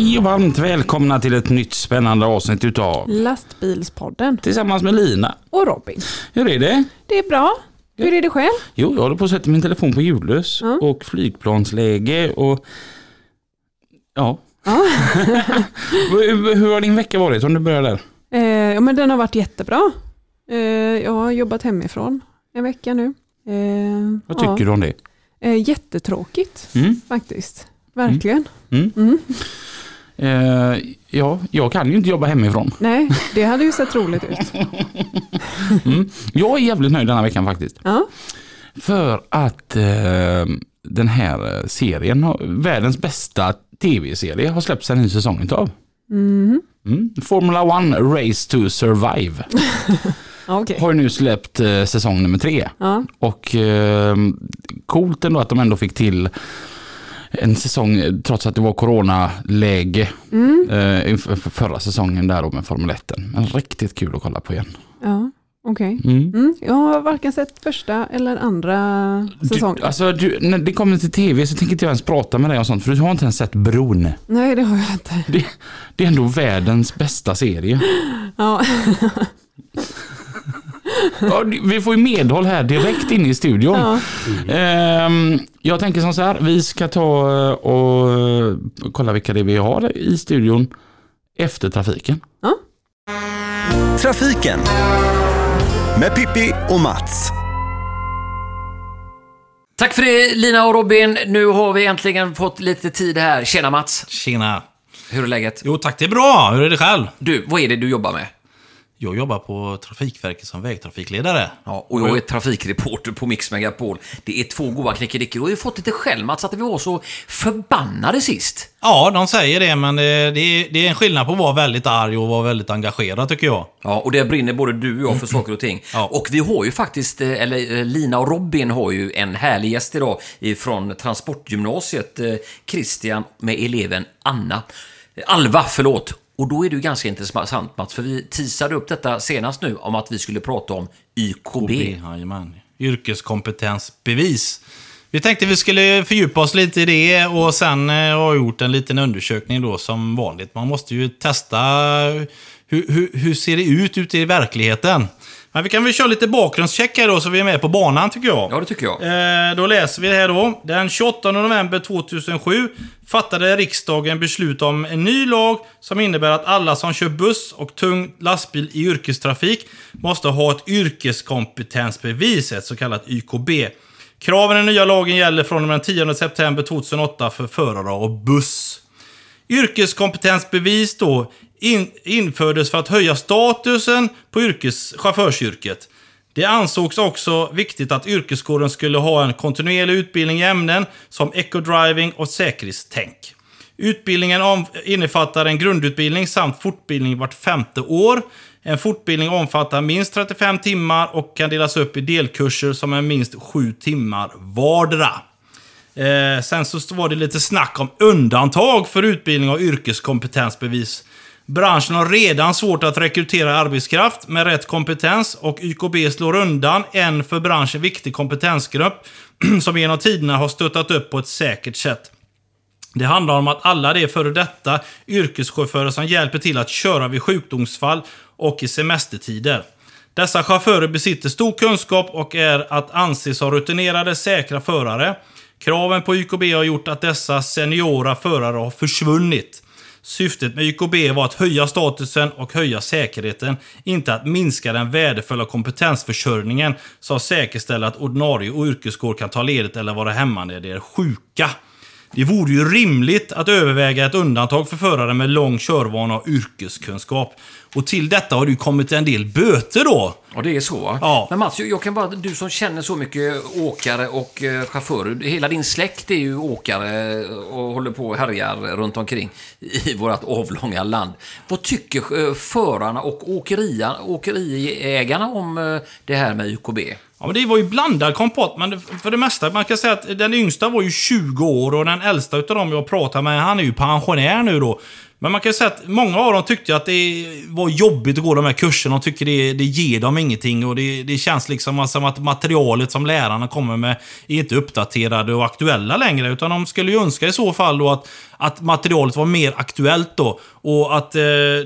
Hej och varmt välkomna till ett nytt spännande avsnitt utav Lastbilspodden Tillsammans med Lina. och Robin. Hur är det? Det är bra. Hur är det själv? Jo, jag håller på att sätta min telefon på ljudlös Ja. och flygplansläge och ja. Ja. hur, har din vecka varit om du börjar där? Eh, ja, men den har varit jättebra. Eh, jag har jobbat hemifrån en vecka nu. Eh, Vad tycker du om det? Eh, jättetråkigt Mm? faktiskt. Verkligen. Mm? Mm. Eh, ja, jag kan ju inte jobba hemifrån. Nej, det hade ju sett roligt ut. Mm. Jag är jävligt nöjd den här veckan faktiskt. Ja. För att eh, den här serien, världens bästa tv-serie, har släppts en ny säsong utav. Mhm. Mm. Formula One Race to Survive okej. har nu släppt eh, säsong nummer tre. Ja. Och eh, coolt ändå att de ändå fick till en säsong trots att det var coronaläge Mm. eh, förra säsongen där då med Formel 1. Men riktigt kul att kolla på igen. ja. Okej. Mm. Mm. Jag har varken sett första eller andra säsongen. Du, alltså, du, när det kommer till tv så tänker inte jag ens prata med dig om sånt för du har inte ens sett Bron. Nej, det har jag inte. Det, det är ändå världens bästa serie. Ja. Ja, vi får ju medhåll här direkt inne i studion. Ja. Ehm, jag tänker som så här, vi ska ta eh, och eh, kolla vilka det är vi har i studion efter trafiken. Trafiken med Pippi och Mats. Tack för det Lina och Robin. Nu har vi äntligen fått lite tid här. Tjena Mats. Tjena. Hur är läget? Jo tack, det är bra. Hur är det själv? Du, vad är det du jobbar med? Jag jobbar på Trafikverket som vägtrafikledare. Ja, och jag är trafikreporter på Mix Megapol. Det är två goa knickedickor. Och jag har ju fått lite skäll Mats att vi var så förbannade sist. Ja, de säger det, men det, är, det är en skillnad på att vara väldigt arg och vara väldigt engagerad tycker jag. Ja, och det brinner både du och jag för saker och ting. Ja. Och vi har ju faktiskt, eh, eller eh, Lina och Robin har ju en härlig gäst idag från Transportgymnasiet. eh, Christian med eleven Anna. Alva, förlåt. Och då är det ju ganska intressant Mats, för vi teasade upp detta senast nu om att vi skulle prata om YKB. Jajamän. Yrkeskompetensbevis. Vi tänkte vi skulle fördjupa oss lite i det och sen eh, har jag gjort en liten undersökning då som vanligt. Man måste ju testa hur, hur, hur ser det ut ute i verkligheten. Men vi kan väl köra lite bakgrundscheck här då så vi är med på banan tycker jag. Ja, det tycker jag. Eh, då läser vi det här då. Den 28 november 2007 fattade riksdagen beslut om en ny lag som innebär att alla som kör buss och tung lastbil i yrkestrafik måste ha ett yrkeskompetensbevis, ett så kallat YKB. Kraven i den nya lagen gäller från och med den 10 september 2008 för förare av buss. Yrkeskompetensbevis då in, infördes för att höja statusen på yrkes, chaufförsyrket. Det ansågs också viktigt att yrkeskåren skulle ha en kontinuerlig utbildning i ämnen som eco-driving och säkerhetstänk. Utbildningen innefattar en grundutbildning samt fortbildning vart femte år. En fortbildning omfattar minst 35 timmar och kan delas upp i delkurser som är minst 7 timmar vardera. Eh, sen så var det lite snack om undantag för utbildning av yrkeskompetensbevis. Branschen har redan svårt att rekrytera arbetskraft med rätt kompetens och YKB slår undan en för branschen viktig kompetensgrupp som genom tiderna har stöttat upp på ett säkert sätt. Det handlar om att alla de före detta yrkeschaufförer som hjälper till att köra vid sjukdomsfall och i semestertider. Dessa chaufförer besitter stor kunskap och är att anse som rutinerade, säkra förare. Kraven på YKB har gjort att dessa seniora förare har försvunnit. Syftet med YKB var att höja statusen och höja säkerheten, inte att minska den värdefulla kompetensförsörjningen som säkerställer att ordinarie och yrkeskår kan ta ledigt eller vara hemma när de är sjuka. Det vore ju rimligt att överväga ett undantag för förare med lång körvana och yrkeskunskap. Och till detta har det kommit en del böter då. Ja, det är så. Ja. Men Mats, jag kan bara, du som känner så mycket åkare och eh, chaufförer. Hela din släkt är ju åkare och håller på och härjar runt omkring i vårt avlånga land. Vad tycker eh, förarna och åkeria, åkeriägarna om eh, det här med UKB? Ja, men det var ju blandad kompott, men för det mesta, man kan säga att den yngsta var ju 20 år och den äldsta utav dem jag pratade med, han är ju pensionär nu då. Men man kan säga att många av dem tyckte att det var jobbigt att gå de här kurserna. De tycker det, det ger dem ingenting och det, det känns liksom som att materialet som lärarna kommer med är inte uppdaterade och aktuella längre. Utan de skulle ju önska i så fall då att, att materialet var mer aktuellt då. Och att eh,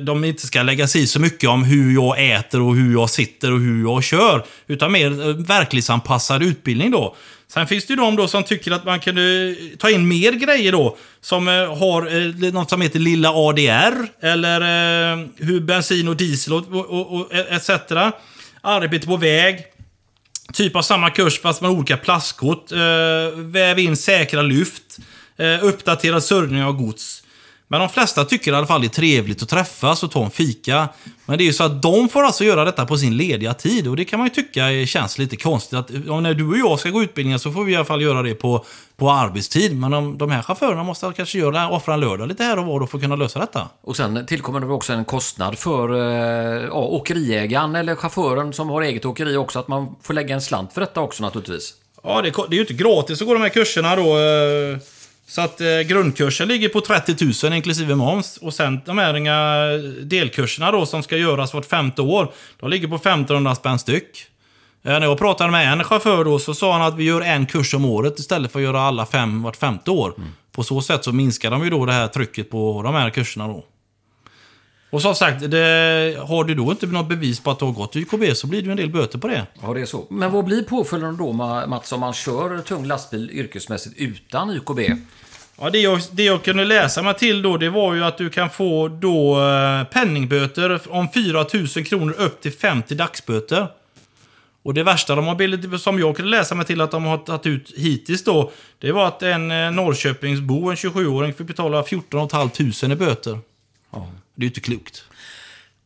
de inte ska lägga sig i så mycket om hur jag äter och hur jag sitter och hur jag kör. Utan mer eh, verklighetsanpassad utbildning då. Sen finns det ju de då som tycker att man kunde eh, ta in mer grejer då. Som eh, har eh, något som heter lilla ADR. Eller hur bensin och diesel och, och, och, e-, etc. Arbete på väg. Typ av samma kurs fast med olika plastkort. Väv in säkra lyft. Uppdaterad surrning av gods. Men de flesta tycker i alla fall det är trevligt att träffas och ta en fika. Men det är ju så att de får alltså göra detta på sin lediga tid. Och det kan man ju tycka känns lite konstigt. Att om när du och jag ska gå utbildningar så får vi i alla fall göra det på, på arbetstid. Men de, de här chaufförerna måste kanske göra, offra en lördag lite här och var då för att kunna lösa detta. Och sen tillkommer det också en kostnad för eh, ja, åkeriägaren eller chauffören som har eget åkeri också. Att man får lägga en slant för detta också naturligtvis. Ja, det, det är ju inte gratis att gå de här kurserna då. eh, Så att eh, grundkursen ligger på 30 000 inklusive moms. Och sen de här inga delkurserna då som ska göras vart femte år. De ligger på 1500 spänn styck. Eh, När jag pratade med en chaufför då så sa han att vi gör en kurs om året istället för att göra alla fem vart femte år. På så sätt så minskar de ju då det här trycket på de här kurserna då. Och som sagt, det, har du då inte något bevis på att du har gått YKB så blir det ju en del böter på det. Ja, det är så. Men vad blir påföljden då, Ma- Mats, om man kör tung lastbil yrkesmässigt utan YKB? Ja, det jag, det jag kunde läsa mig till då, det var ju att du kan få då eh, penningböter om 4 000 kronor upp till 50 dagsböter. Och det värsta de har som jag kunde läsa mig till att de har tagit ut hittills då, det var att en eh, Norrköpingsbo, en 27-åring, fick betala 14 500 i böter. Det är ju inte klokt.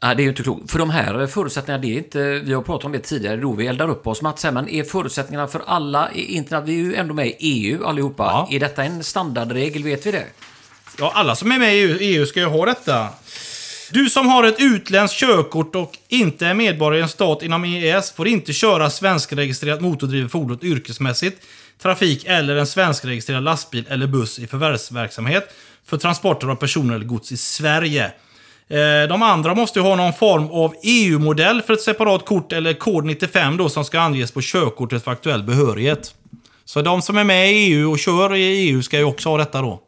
Nej, det är ju inte klokt. För de här förutsättningarna, det är inte, vi har pratat om det tidigare, då vi eldar upp oss. Mats, här, men är förutsättningarna för alla internet, vi är ju ändå med i EU allihopa. Ja. Är detta en standardregel, vet vi det? Ja, alla som är med i EU, EU ska ju ha detta. Du som har ett utländskt körkort och inte är medborgare i en stat inom EES får inte köra svenskregistrerat motordrivet fordon yrkesmässigt, trafik eller en svenskregistrerad lastbil eller buss i förvärvsverksamhet för transporter av personer eller gods i Sverige. Eh, de andra måste ju ha någon form av EU-modell för ett separat kort eller kod 95 då som ska anges på körkortet för aktuell behörighet. Så de som är med i EU och kör i EU ska ju också ha detta då.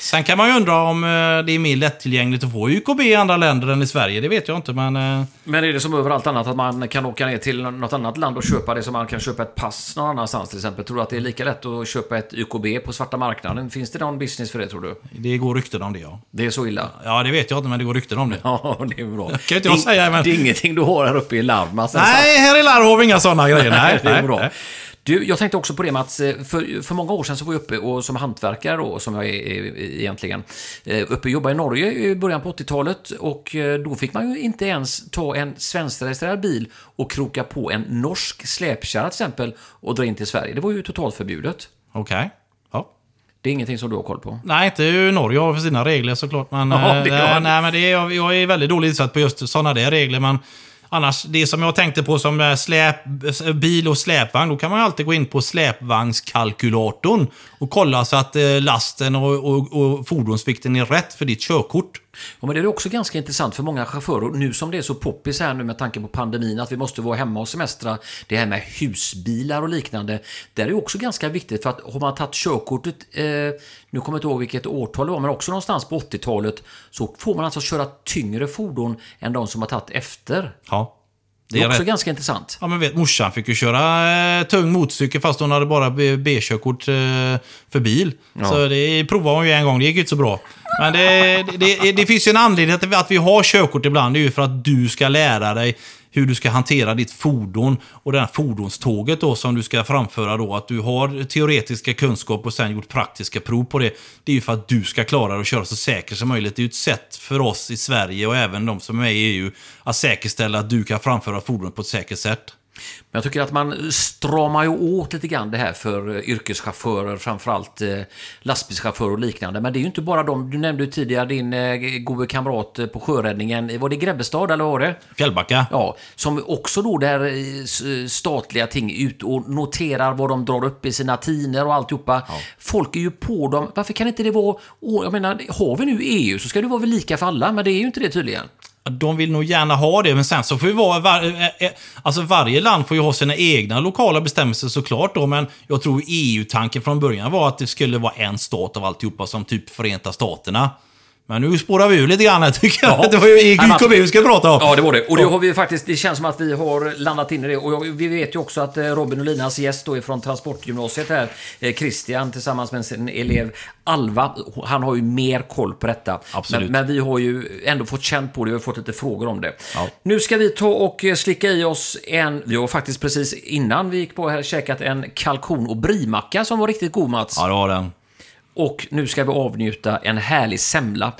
Sen kan man ju undra om eh, det är mer lättillgängligt att få YKB i andra länder än i Sverige. Det vet jag inte, men... eh, Men är det som överallt annat att man kan åka ner till något annat land och köpa det som man kan köpa ett pass någon annanstans till exempel? Tror du att det är lika lätt att köpa ett YKB på svarta marknaden? Finns det någon business för det tror du? Det går rykten om det, ja. Det är så illa? Ja, det vet jag inte, men det går rykten om det. Ja, det är bra. kan ju inte jag Det- säga, men- Det är ingenting du har här uppe i larv, Mats. Nej, här i Larv har vi inga sådana grejer. Nej, det är bra. Du, jag tänkte också på det Mats, eh, för, för många år sedan så var jag uppe och som hantverkare då, som jag är är egentligen, eh, uppe och jobbade i Norge i början på 80-talet och eh, då fick man ju inte ens ta en svenskregistrerad bil och kroka på en norsk släpkärra till exempel och dra in till Sverige. Det var ju totalt förbjudet. Okej. Ja. Det är ingenting som du har koll på. Nej, inte hur Norge har för sina regler såklart. Men, Ja, det han. nej, men det är, jag är väldigt dåligt insatt på just sådana där regler. Men annars, det som jag tänkte på som släp, bil och släpvagn, då kan man alltid gå in på släpvagnskalkylatorn och kolla så att eh, lasten och, och, och fordonsvikten är rätt för ditt körkort. Ja, men det är också ganska intressant för många chaufförer, nu som det är så poppis här nu med tanke på pandemin, att vi måste vara hemma och semestra, det här med husbilar och liknande, det är också ganska viktigt för att har man tagit körkortet, eh, nu kommer jag inte ihåg vilket årtal det var, men också någonstans på 80-talet, så får man alltså köra tyngre fordon än de som har tagit efter. Ja. Det är också rätt. ganska intressant. Ja, men vet, morsan fick ju köra eh, tung motorcykel fast hon hade bara B-körkort eh, för bil. Så det provade hon ju en gång, det gick ju inte så bra. Men det, det, det, det finns ju en anledning till att vi har körkort ibland. Det är ju för att du ska lära dig hur du ska hantera ditt fordon och det här fordonståget då som du ska framföra då. Att du har teoretiska kunskaper och sen gjort praktiska prov på det. Det är ju för att du ska klara det och köra så säkert som möjligt. Det är ju ett sätt för oss i Sverige och även de som är med i EU att säkerställa att du kan framföra fordonet på ett säkert sätt. Men jag tycker att man stramar ju åt lite grann det här för eh, yrkeschaufförer, framförallt eh, lastbilschaufförer och liknande. Men det är ju inte bara de. Du nämnde ju tidigare din eh, gode kamrat på sjöräddningen. Var det Grebbestad eller var det? Fjällbacka. Ja, som också då där statliga ting ut och noterar vad de drar upp i sina tiner och alltihopa. Folk är ju på dem. Varför kan inte det vara... Jag menar, har vi nu EU så ska det vara väl lika för alla, men det är ju inte det tydligen. De vill nog gärna ha det, men sen så får ju vara... Var, eh, eh, eh, alltså varje land får ju ha sina egna lokala bestämmelser såklart då, men jag tror EU-tanken från början var att det skulle vara en stat av alltihopa, som typ Förenta Staterna. Men nu spårar vi ur lite grann här, tycker jag. Ja. Det var ju EU-kommun vi ska prata om. Ja, det var det. Och det har vi faktiskt, det känns som att vi har landat in i det. Och vi vet ju också att eh, Robin och Linas gäst då från Transportgymnasiet här, eh, Christian tillsammans med sin elev Alva, han har ju mer koll på detta. Absolut. Men, men vi har ju ändå fått känt på det, vi har fått lite frågor om det. Ja. Nu ska vi ta och eh, slicka i oss en, vi har faktiskt precis innan vi gick på här käkat en kalkon och brimacka som var riktigt god Mats. Ja, det var den. Och nu ska vi avnjuta en härlig semla.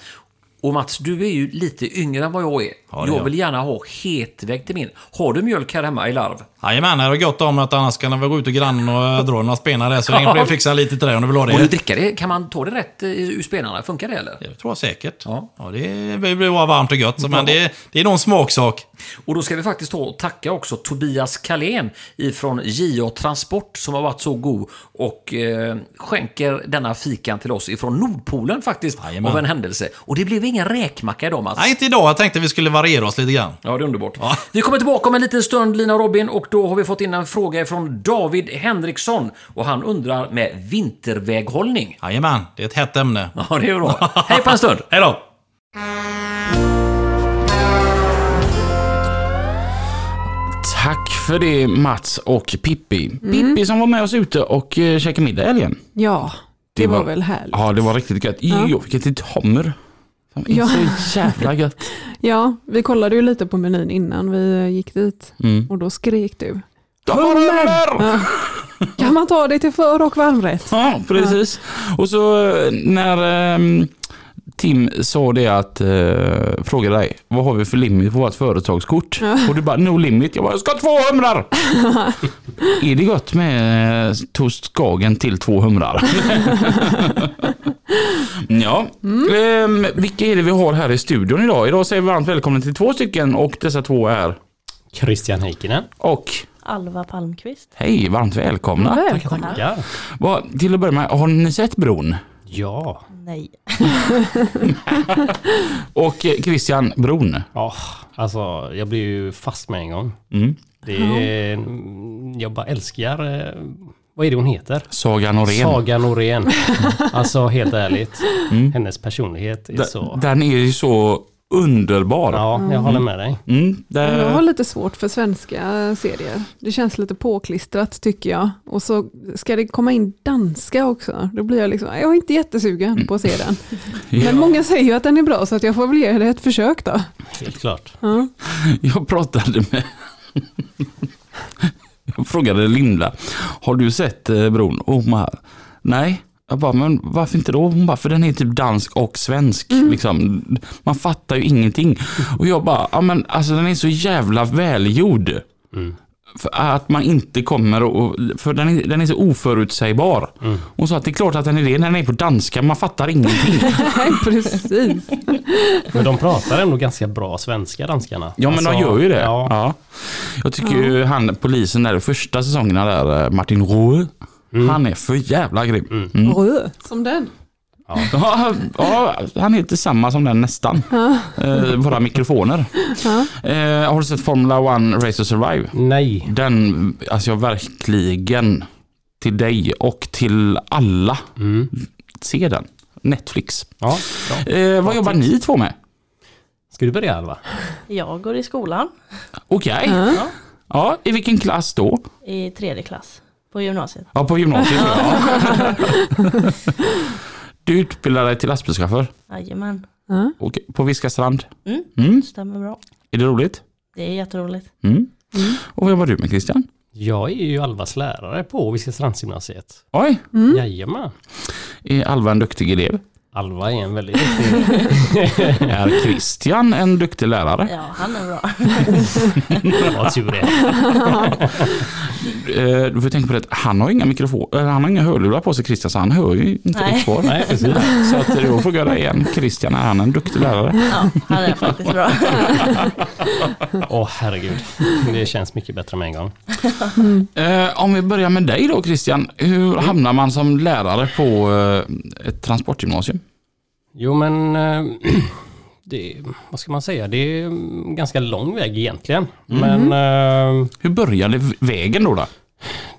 Och Mats, du är ju lite yngre än vad jag är. Ja, det jag vill gärna ha hetvägg till min. Har du mjölk här hemma i larv? Jajamän, det är gott om att annars kan väl gå ut och grannen och dra några spenar där, så får jag fixa lite till dig om du vill ha Får du det. dricka det? Kan man ta det rätt ur spenarna? Funkar det eller? Det tror jag säkert. Ja. Ja, det blir bara varmt och gött, så, men det, det är nog en smaksak. Och då ska vi faktiskt ta och tacka också Tobias Kalén ifrån JA Transport som har varit så god och eh, skänker denna fikan till oss ifrån Nordpolen faktiskt Jajamän. av en händelse. Och det blev ingen räkmacka idag Mats. Nej, inte idag. Jag tänkte vi skulle variera oss lite grann. Ja, det är underbart. Ja. Vi kommer tillbaka om en liten stund, Lina och Robin, och då har vi fått in en fråga från David Henriksson. Och han undrar med vinterväghållning. Jajamän, det är ett hett ämne. Ja, det är bra. Hej på en stund! Hej då! Tack för det Mats och Pippi. Pippi som var med oss ute och eh, käkade middag i helgen. Ja, det, var, väl härligt. Ja, det var riktigt gött. Ja. Ett litet hummer. Som är Ja. så jävla gött. Ja, vi kollade ju lite på menyn innan vi gick dit Mm. och då skrek du. Hummer! Ja. Kan man ta det till för och varmrätt? Ja, precis. Och så eh, när ehm, Tim sa det att, eh, frågade dig, vad har vi för limit på vårt företagskort? Och du bara, no limit. Jag bara, jag ska ha två humrar! är det gott med eh, toast Skagen till två humrar? ja, ehm, vilka är det vi har här i studion idag? Idag säger vi varmt välkommen till två stycken och dessa två är Christian Heikkinen. och Alva Palmqvist. hej, varmt välkomna. Välkomna. Vad, till att börja med, har ni sett bron? Ja. Nej. Och eh, Christian, bron. Ja, alltså jag blev ju fast med en gång. Mm. Det är, jag bara älskar, eh, vad är det hon heter? Saga Norén. Saga Norén. Alltså helt ärligt, hennes personlighet är D- så... Den är ju så underbar. Ja, jag håller med dig. Mm, det, Jag har lite svårt för svenska serier. Det känns lite påklistrat tycker jag. Och så ska det komma in danska också. Då blir jag liksom, jag är inte jättesugen på att se den. Men många säger ju att den är bra så att jag får väl ge det ett försök då. Helt klart. Ja. Jag pratade med... jag frågade Linda, har du sett eh, bron? Bara, nej. Jag bara, men varför inte då? Hon bara, för den är typ dansk och svensk. Liksom. Man fattar ju ingenting. Och jag bara, ja men alltså den är så jävla välgjord. För att man inte kommer och, för den är, den är så oförutsägbar. Hon sa att det är klart att den är det, när den är på danska, man fattar ingenting. Nej, precis. Men de pratar ändå ganska bra svenska, danskarna. Ja men de Alltså, gör ju det. Ja. Ja. Jag tycker ju han polisen där, de första säsongerna där, eh, Martin Roe, han är för jävla grym. Mm. Rö, som den. Ja, ja, han heter samma som den nästan. Eh, våra mikrofoner. Eh, har du sett Formula One Race to Survive? Nej. Den, alltså jag verkligen till dig och till alla. Mm. Se den. Netflix. Ja. Eh, vad jobbar ni två med? Ska du börja Alva? Jag går i skolan Okej. Ja. Ja, i vilken klass då? i tredje klass på gymnasiet. Ja, på gymnasiet. ja. Du utbildar dig till lastbilschaufför Jajamän. Ja. Okej, på Viskastrand. Mm. Mm. Stämmer bra. Är det roligt? Det är jätteroligt. Mm. Och vad jobbar du med Christian? Jag är ju Alvas lärare på Viskastrandsgymnasiet. Oj, Jajamän. är Alva en duktig elev? Alva är en väldigt duktig... Är Christian en duktig lärare? Ja, han är bra. Ja, tur det. Eh, Du får tänka på det, att han har inga mikrofon, eh, han har inga hörlurar på sig Christian, så han hör ju inte Nej. ditt svar. Nej, precis. Så att då får jag det igen. Christian, är han en duktig lärare? Ja, han är faktiskt bra. Åh herregud. Det känns mycket bättre med en gång. Eh, om vi börjar med dig då Christian, hur hamnar man som lärare på eh, ett transportgymnasium? Jo men... eh, Det, vad ska man säga? Det är en ganska lång väg egentligen. Men eh, Hur började vägen då? då?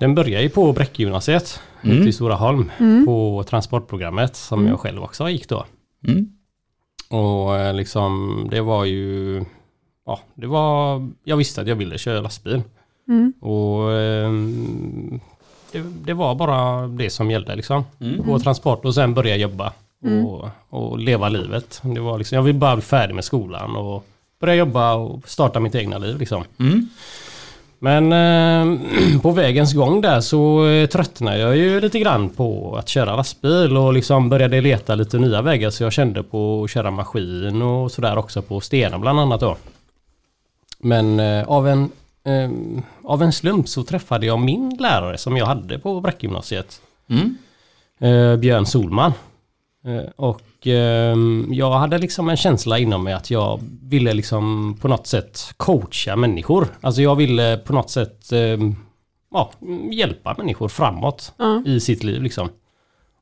den börjar ju på Bräckegymnasiet Mm. ute i Storaholm på transportprogrammet som jag själv också gick då. Mm. Och eh, liksom det var ju... Ja, det var... Jag visste att jag ville köra lastbil. Mm. Och det, det var bara det som gällde liksom. Mm. Gå transport och sen börja jobba. Och, och leva livet. Det var liksom, jag vill bara bli färdig med skolan och börja jobba och starta mitt egna liv liksom. Mm. Men eh, på vägens gång där så eh, tröttnade jag ju lite grann på att köra lastbil och liksom började leta lite nya vägar så jag kände på att köra maskin och sådär också på Stena bland annat då. Men eh, av, en, eh, av en slump så träffade jag min lärare som jag hade på Bräckgymnasiet. Mm. Eh, Björn Solman. Eh, och ehm, jag hade liksom en känsla inom mig att jag ville liksom på något sätt coacha människor. Alltså jag ville på något sätt ehm, ja, hjälpa människor framåt Ja. i sitt liv liksom.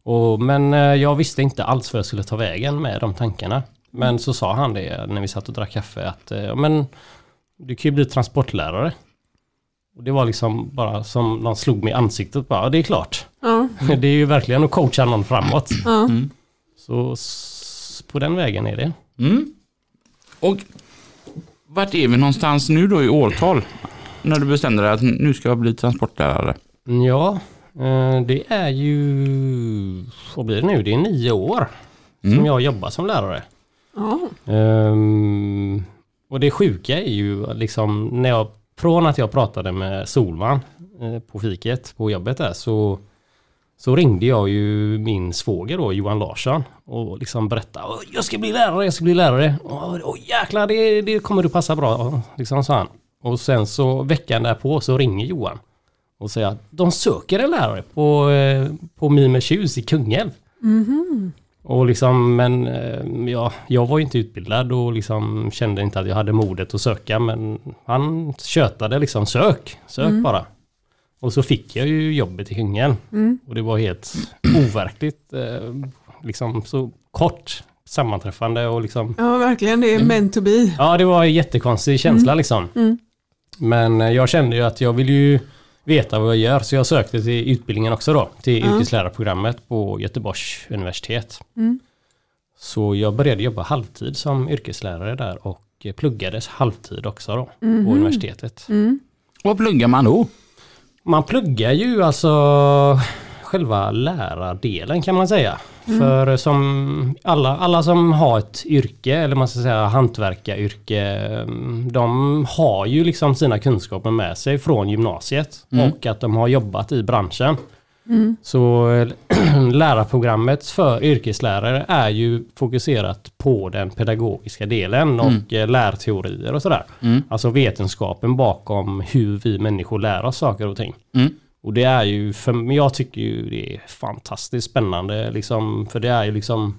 Och, men eh, jag visste inte alls vad jag skulle ta vägen med de tankarna. Men så sa han det när vi satt och drack kaffe att eh, men du kan ju bli transportlärare. Och det var liksom bara som någon slog mig i ansiktet bara, ja, det är klart. Ja. Det är ju verkligen att coacha någon framåt. Ja. Så på den vägen är det. Mm. Och vart är vi någonstans nu då i årtal? När du bestämde dig att nu ska jag bli transportlärare. Ja, eh, det är ju... Vad blir det nu? Det är nio år Mm. som jag jobbar som lärare. Ja. Ehm, och det sjuka är ju liksom när jag... Från att jag pratade med Solman eh, på fiket på jobbet där så... Så ringde jag ju min svåger då, Johan Larsson och liksom berättade "Åh, jag ska bli lärare, jag ska bli lärare. Åh, jäklar, det, det kommer du passa bra, liksom sa han. Och sen så veckan därpå så ringer Johan och säger att de söker en lärare på, eh, på Mimertjus i Kungälv. Och liksom, men eh, ja, jag var ju inte utbildad och liksom kände inte att jag hade modet att söka men han tjötade liksom sök, sök bara. Och så fick jag ju jobbet i Kungälv. Och det var helt overkligt, eh, liksom så kort sammanträffande och liksom ja, verkligen. Det är meant to be. Ja, det var en jättekonstig känsla liksom. Mm. Men eh, jag kände ju att jag vill ju veta vad jag gör, så jag sökte till utbildningen också då, till Ja. yrkeslärarprogrammet på Göteborgs universitet. Mm. Så jag började jobba halvtid som yrkeslärare där och pluggades halvtid också då Mhm. på universitetet. Mm. Vad pluggar man då? Man pluggar ju alltså själva lärardelen kan man säga. För som alla, alla som har ett yrke, eller man ska säga hantverkaryrke, mm, de har ju liksom sina kunskaper med sig från gymnasiet och att de har jobbat i branschen. Så eh, lärarprogrammet för yrkeslärare är ju fokuserat på den pedagogiska delen och eh, lärteorier och sådär. Mm. Alltså vetenskapen bakom hur vi människor lär oss saker och ting. Mm. Och det är ju, för men jag tycker ju det är fantastiskt spännande liksom, för det är ju liksom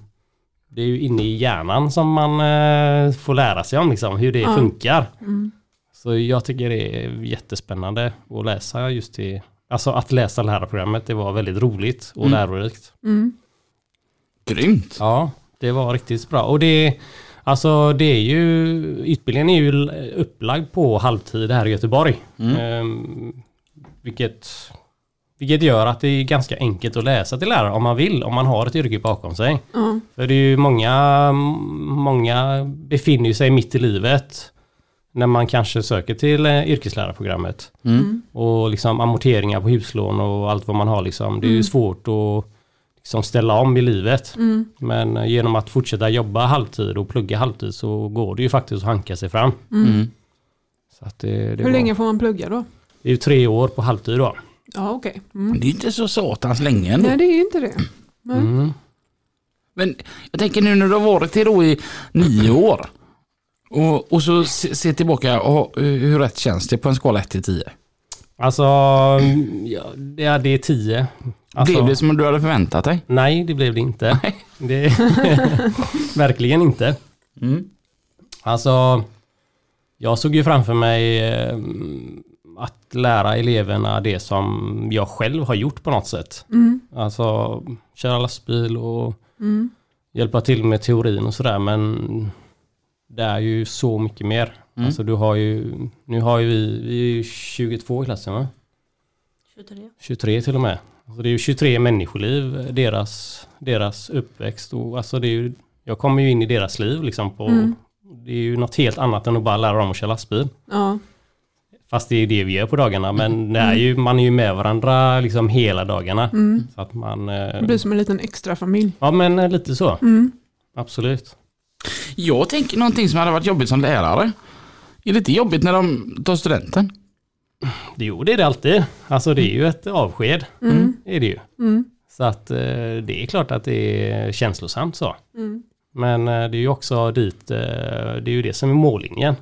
det är ju inne i hjärnan som man eh, får lära sig om liksom, hur det Ja. funkar. Mm. Så jag tycker det är jättespännande att läsa just det. Alltså att läsa lärarprogrammet, det var väldigt roligt och Mm. lärorikt. Mm. Grymt. Ja, det var riktigt bra. Och det, alltså det är ju, utbildningen är ju upplagd på halvtid här i Göteborg. Mm. Ehm, vilket, vilket gör att det är ganska enkelt att läsa till lärare om man vill, om man har ett yrke bakom sig. Ja. För det är ju många, många befinner sig mitt i livet när man kanske söker till eh, yrkeslärarprogrammet. Mm. Och liksom amorteringar på huslån och allt vad man har liksom. Det är ju svårt att liksom ställa om i livet. Mm. Men eh, genom att fortsätta jobba halvtid och plugga halvtid så går det ju faktiskt att hanka sig fram. Mm. Så att det, det Hur var- länge får man plugga då? Det är ju tre år på halvtid då. Ja, okej. Mm. Det är inte så satans länge ändå. Nej, det är inte det. Mm. Men jag tänker nu när du har varit det då i nio år. Och, och så se, se tillbaka, och, hur rätt känns det på en skala 1 till 10? Alltså, ja, det är- det är tio. Alltså, Blev det som du hade förväntat dig? Nej, det blev det inte. Det, verkligen inte. Mm. Alltså, jag såg ju framför mig eh, att lära eleverna det som jag själv har gjort på något sätt. Mm. Alltså, köra lastbil och Mm. hjälpa till med teorin och sådär. Men det är ju så mycket mer. Mm. Alltså du har ju, nu har ju vi, vi är ju 22 i klassen va? 23. 23 till och med. Alltså det är ju 23 människoliv, deras, deras uppväxt. Och alltså det är ju, jag kommer ju in i deras liv liksom. På, Mm. Det är ju något helt annat än att bara lära dem att köra lastbil. Ja. Fast det är det vi gör på dagarna. Men det är ju, man är ju med varandra liksom hela dagarna. Mm. Så att man... eh, Det blir som en liten extra familj. Ja men eh, lite så. Mm. Absolut. Jag tänker någonting som hade varit jobbigt som lärare. Är det inte jobbigt när de tar studenten? Det, jo det är det alltid. Alltså det är ju ett avsked. Mm. är det ju. Mm. Så att eh, det är klart att det är känslosamt så. Mm. Men eh, det är ju också dit, eh, det är ju det som är mållinjen.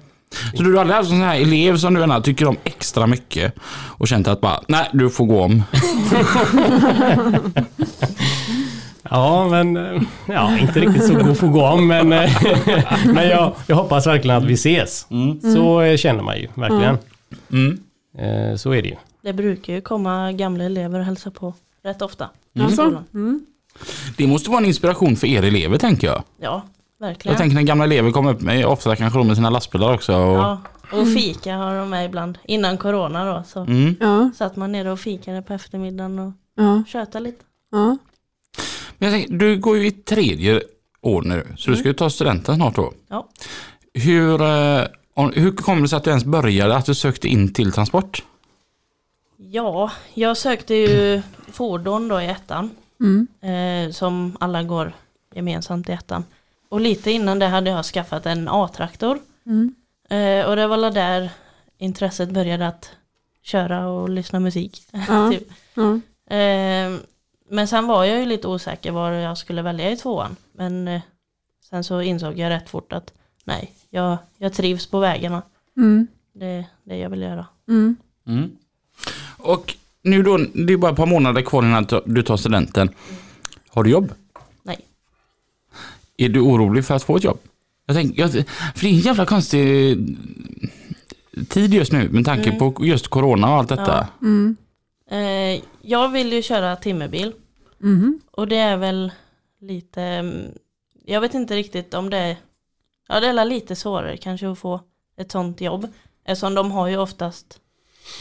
Så du har aldrig haft en sån här elev som du gärna tycker om extra mycket och känt att bara, nej du får gå om. Ja, men eh, ja, inte riktigt så god få gå om, men, eh, men jag, jag hoppas verkligen att vi ses. Så eh, känner man ju verkligen. Mm. Eh, Så är det ju. Det brukar ju komma gamla elever och hälsa på rätt ofta. i Alltså? Mm. Det måste vara en inspiration för er elever tänker jag. Ja, Jag verkligen. tänker när gamla elever kommer upp med, ofta kanske de med sina lastbilar också. Och, Ja, och fika har de med ibland. Innan corona då så mm. Ja. satt man nere och fikade på eftermiddagen och Ja. tjötade lite. Ja. Men jag tänker, du går ju i tredje år nu, så du ska ju ta studenten snart då. Ja. Hur, eh, hur kommer det sig att du ens började, att du sökte in till transport? Ja, jag sökte ju fordon då i ettan. Mm. Eh, som alla går gemensamt i ettan. Och lite innan det hade jag skaffat en A-traktor. Mm. Eh, och det var där intresset började att köra och lyssna musik. Ja. typ. Ja. eh, men sen var jag ju lite osäker vad jag skulle välja i tvåan. Men eh, sen så insåg jag rätt fort att nej, jag, jag trivs på vägarna. Mm. Det är det jag vill göra. Mm. Mm. Och nu då, det är bara ett par månader kvar innan du- tar studenten. Har du jobb? Nej. Är du orolig för att få ett jobb? Jag tänker, jag, för det är en jävla konstig tid just nu med tanke Mm. på just corona och allt detta. Mm. Eh, jag vill ju köra timmerbil. Mhm. Och det är väl lite, mm, jag vet inte riktigt om det är, ja det är lite svårare kanske att få ett sånt jobb. Eftersom de har ju oftast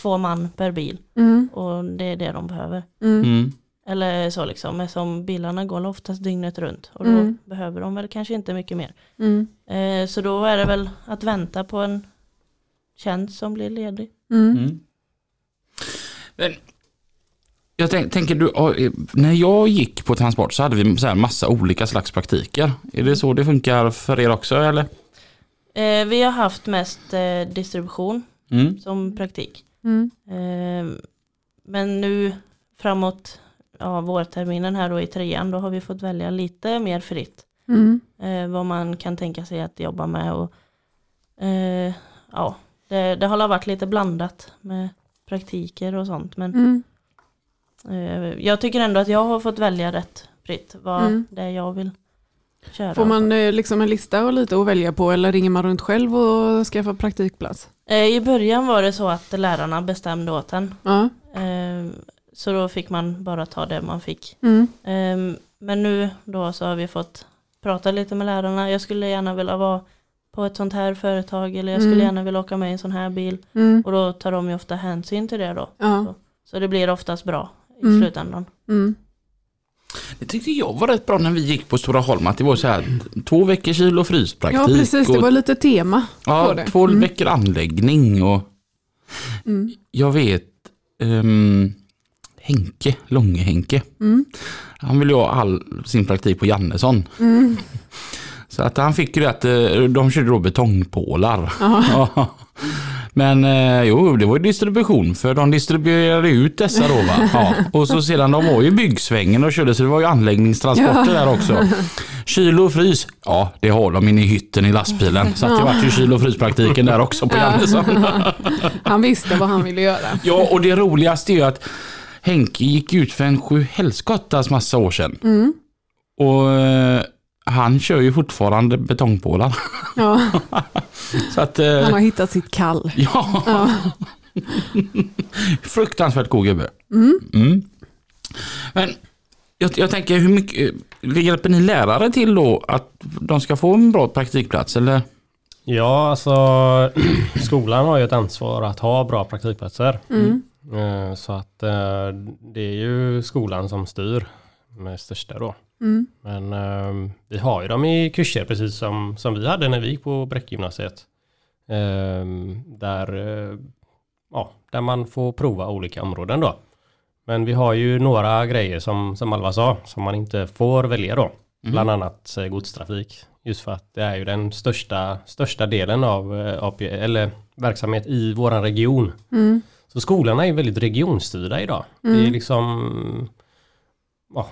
två man per bil Mm. och det är det de behöver. Mm. Mm. Eller så liksom, eftersom bilarna går oftast dygnet runt och då Mm. behöver de väl kanske inte mycket mer. Mm. Eh, så då är det väl att vänta på en tjänst som blir ledig. Mm. Mm. Men, jag tänk, tänker du, när jag gick på transport så hade vi så här massa olika slags praktiker. Är det så det funkar för er också eller? Eh, vi har haft mest eh, distribution Mm. som praktik. Mm. Eh, men nu framåt ja, vårterminen här då i trean då har vi fått välja lite mer fritt. Mm. Eh, vad man kan tänka sig att jobba med och eh, ja, det, det har varit lite blandat med praktiker och sånt. Men Mm. Jag tycker ändå att jag har fått välja rätt fritt vad Mm. det är jag vill köra. Får man eh, liksom en lista och lite att välja på eller ringer man runt själv och skaffar praktikplats? Eh, I början var det så att lärarna bestämde åt en. Ja. Eh, så då fick man bara ta det man fick. Mm. Men nu då så har vi fått prata lite med lärarna. Jag skulle gärna vilja vara på ett sånt här företag eller jag skulle Mm. gärna vilja åka med i en sån här bil. Mm. Och då tar de ju ofta hänsyn till det då. Ja. Så det blir oftast bra i Mm. slutändan. Mm. Det tyckte jag var rätt bra när vi gick på Stora Holm, att det var så här två veckor kyl och fryspraktik. ja, precis. Det var lite tema på ja, det. två Mm. veckor anläggning och Mm. jag vet ehm, Henke, Långe-Henke. Mm. Han ville ju ha all sin praktik på Jannesson. Mm. Så att han fick ju det att eh, de körde då betongpålar. Men eh, jo, det var ju distribution för de distribuerade ut dessa då va. Ja. Och så sedan de var ju byggsvängen och körde så det var ju anläggningstransporter där också. Kyl och frys, ja det har de inne i hytten i lastbilen. Så att det vart ju kyl och fryspraktiken där också på Jannesson. Han visste vad han ville göra. Ja, och det roligaste är ju att Henke gick ut för en sju helskottas massa år sedan. Och eh, han kör ju fortfarande betongpålar. Ja, Så att, eh, han har hittat sitt kall. ja. Fruktansvärt god gubbe. Mm. Men jag, jag tänker, hur mycket hjälper ni lärare till då att de ska få en bra praktikplats? Eller? Ja, alltså skolan har ju ett ansvar att ha bra praktikplatser. Eh, Så att eh, det är ju skolan som styr med största då. Men eh, vi har ju dem i kurser precis som, som vi hade när vi gick på Bräckgymnasiet. Eh, Där, eh, ja, där man får prova olika områden då. Men vi har ju några grejer som, som Alva sa, som man inte får välja då. Bland annat eh, godstrafik. Just för att det är ju den största, största delen av eh, AP, eller verksamhet i våran region. Så skolorna är väldigt regionstyrda idag. Det är liksom, ja,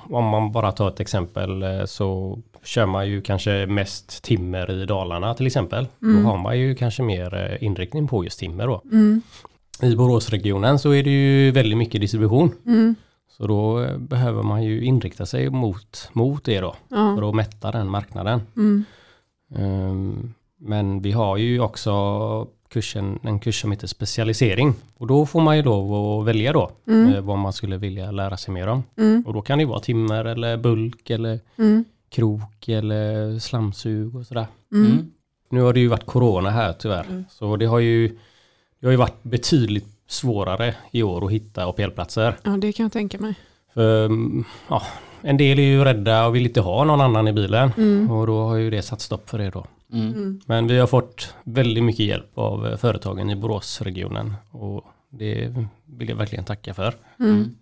om man bara tar ett exempel eh, så kör man ju kanske mest timmer i Dalarna till exempel. Då har man ju kanske mer eh, inriktning på just timmer då. I Boråsregionen så är det ju väldigt mycket distribution. Så då eh, behöver man ju inrikta sig mot, mot det då. Ja. För att mätta den marknaden. Ehm, men vi har ju också kursen, en kurs som heter specialisering. Och då får man ju lov att välja då eh, vad man skulle vilja lära sig mer om. Och då kan det vara timmer eller bulk eller krok eller slamsug och sådär. Nu har det ju varit corona här tyvärr. Så det har ju, det har ju varit betydligt svårare i år att hitta APL-platser. Ja, det kan jag tänka mig. För, mm, ja, en del är ju rädda och vill inte ha någon annan i bilen. Och då har ju det satt stopp för det då. Men vi har fått väldigt mycket hjälp av eh, företagen i Boråsregionen. Och det vill jag verkligen tacka för.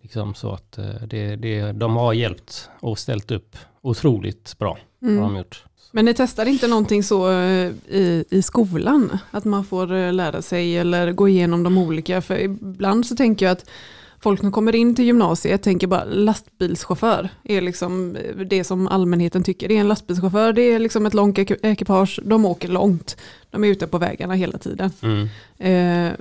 Liksom så att eh, det, det, de har hjälpt och ställt upp otroligt bra. Har de gjort. Men ni testar inte någonting så eh, i, i skolan? Att man får lära sig eller gå igenom de olika? För ibland så tänker jag att folk som kommer in till gymnasiet tänker bara lastbilschaufför är liksom det som allmänheten tycker. Det är en lastbilschaufför, det är liksom ett långt ek- ekipage, de åker långt. De är ute på vägarna hela tiden. Mm. Eh,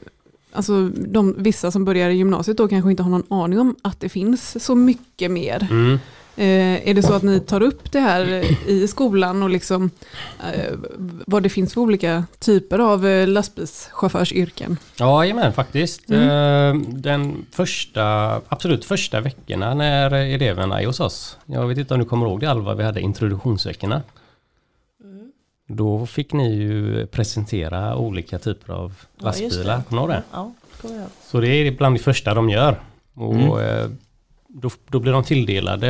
alltså de, vissa som börjar i gymnasiet då kanske inte har någon aning om att det finns så mycket mer. Mm. Eh, är det så att ni tar upp det här eh, i skolan och liksom eh, vad det finns för olika typer av eh, lastbilschaufförsyrken? Ja, jajamän, faktiskt. Eh, Den första, absolut första veckorna när eleverna är hos oss. Jag vet inte om du kommer ihåg det Alva, vi hade introduktionsveckorna. Då fick ni ju presentera olika typer av Ja, lastbilar. det. Kommer du ihåg det? Ja, kommer jag. Så det är bland det första de gör. Och eh, då, då blir de tilldelade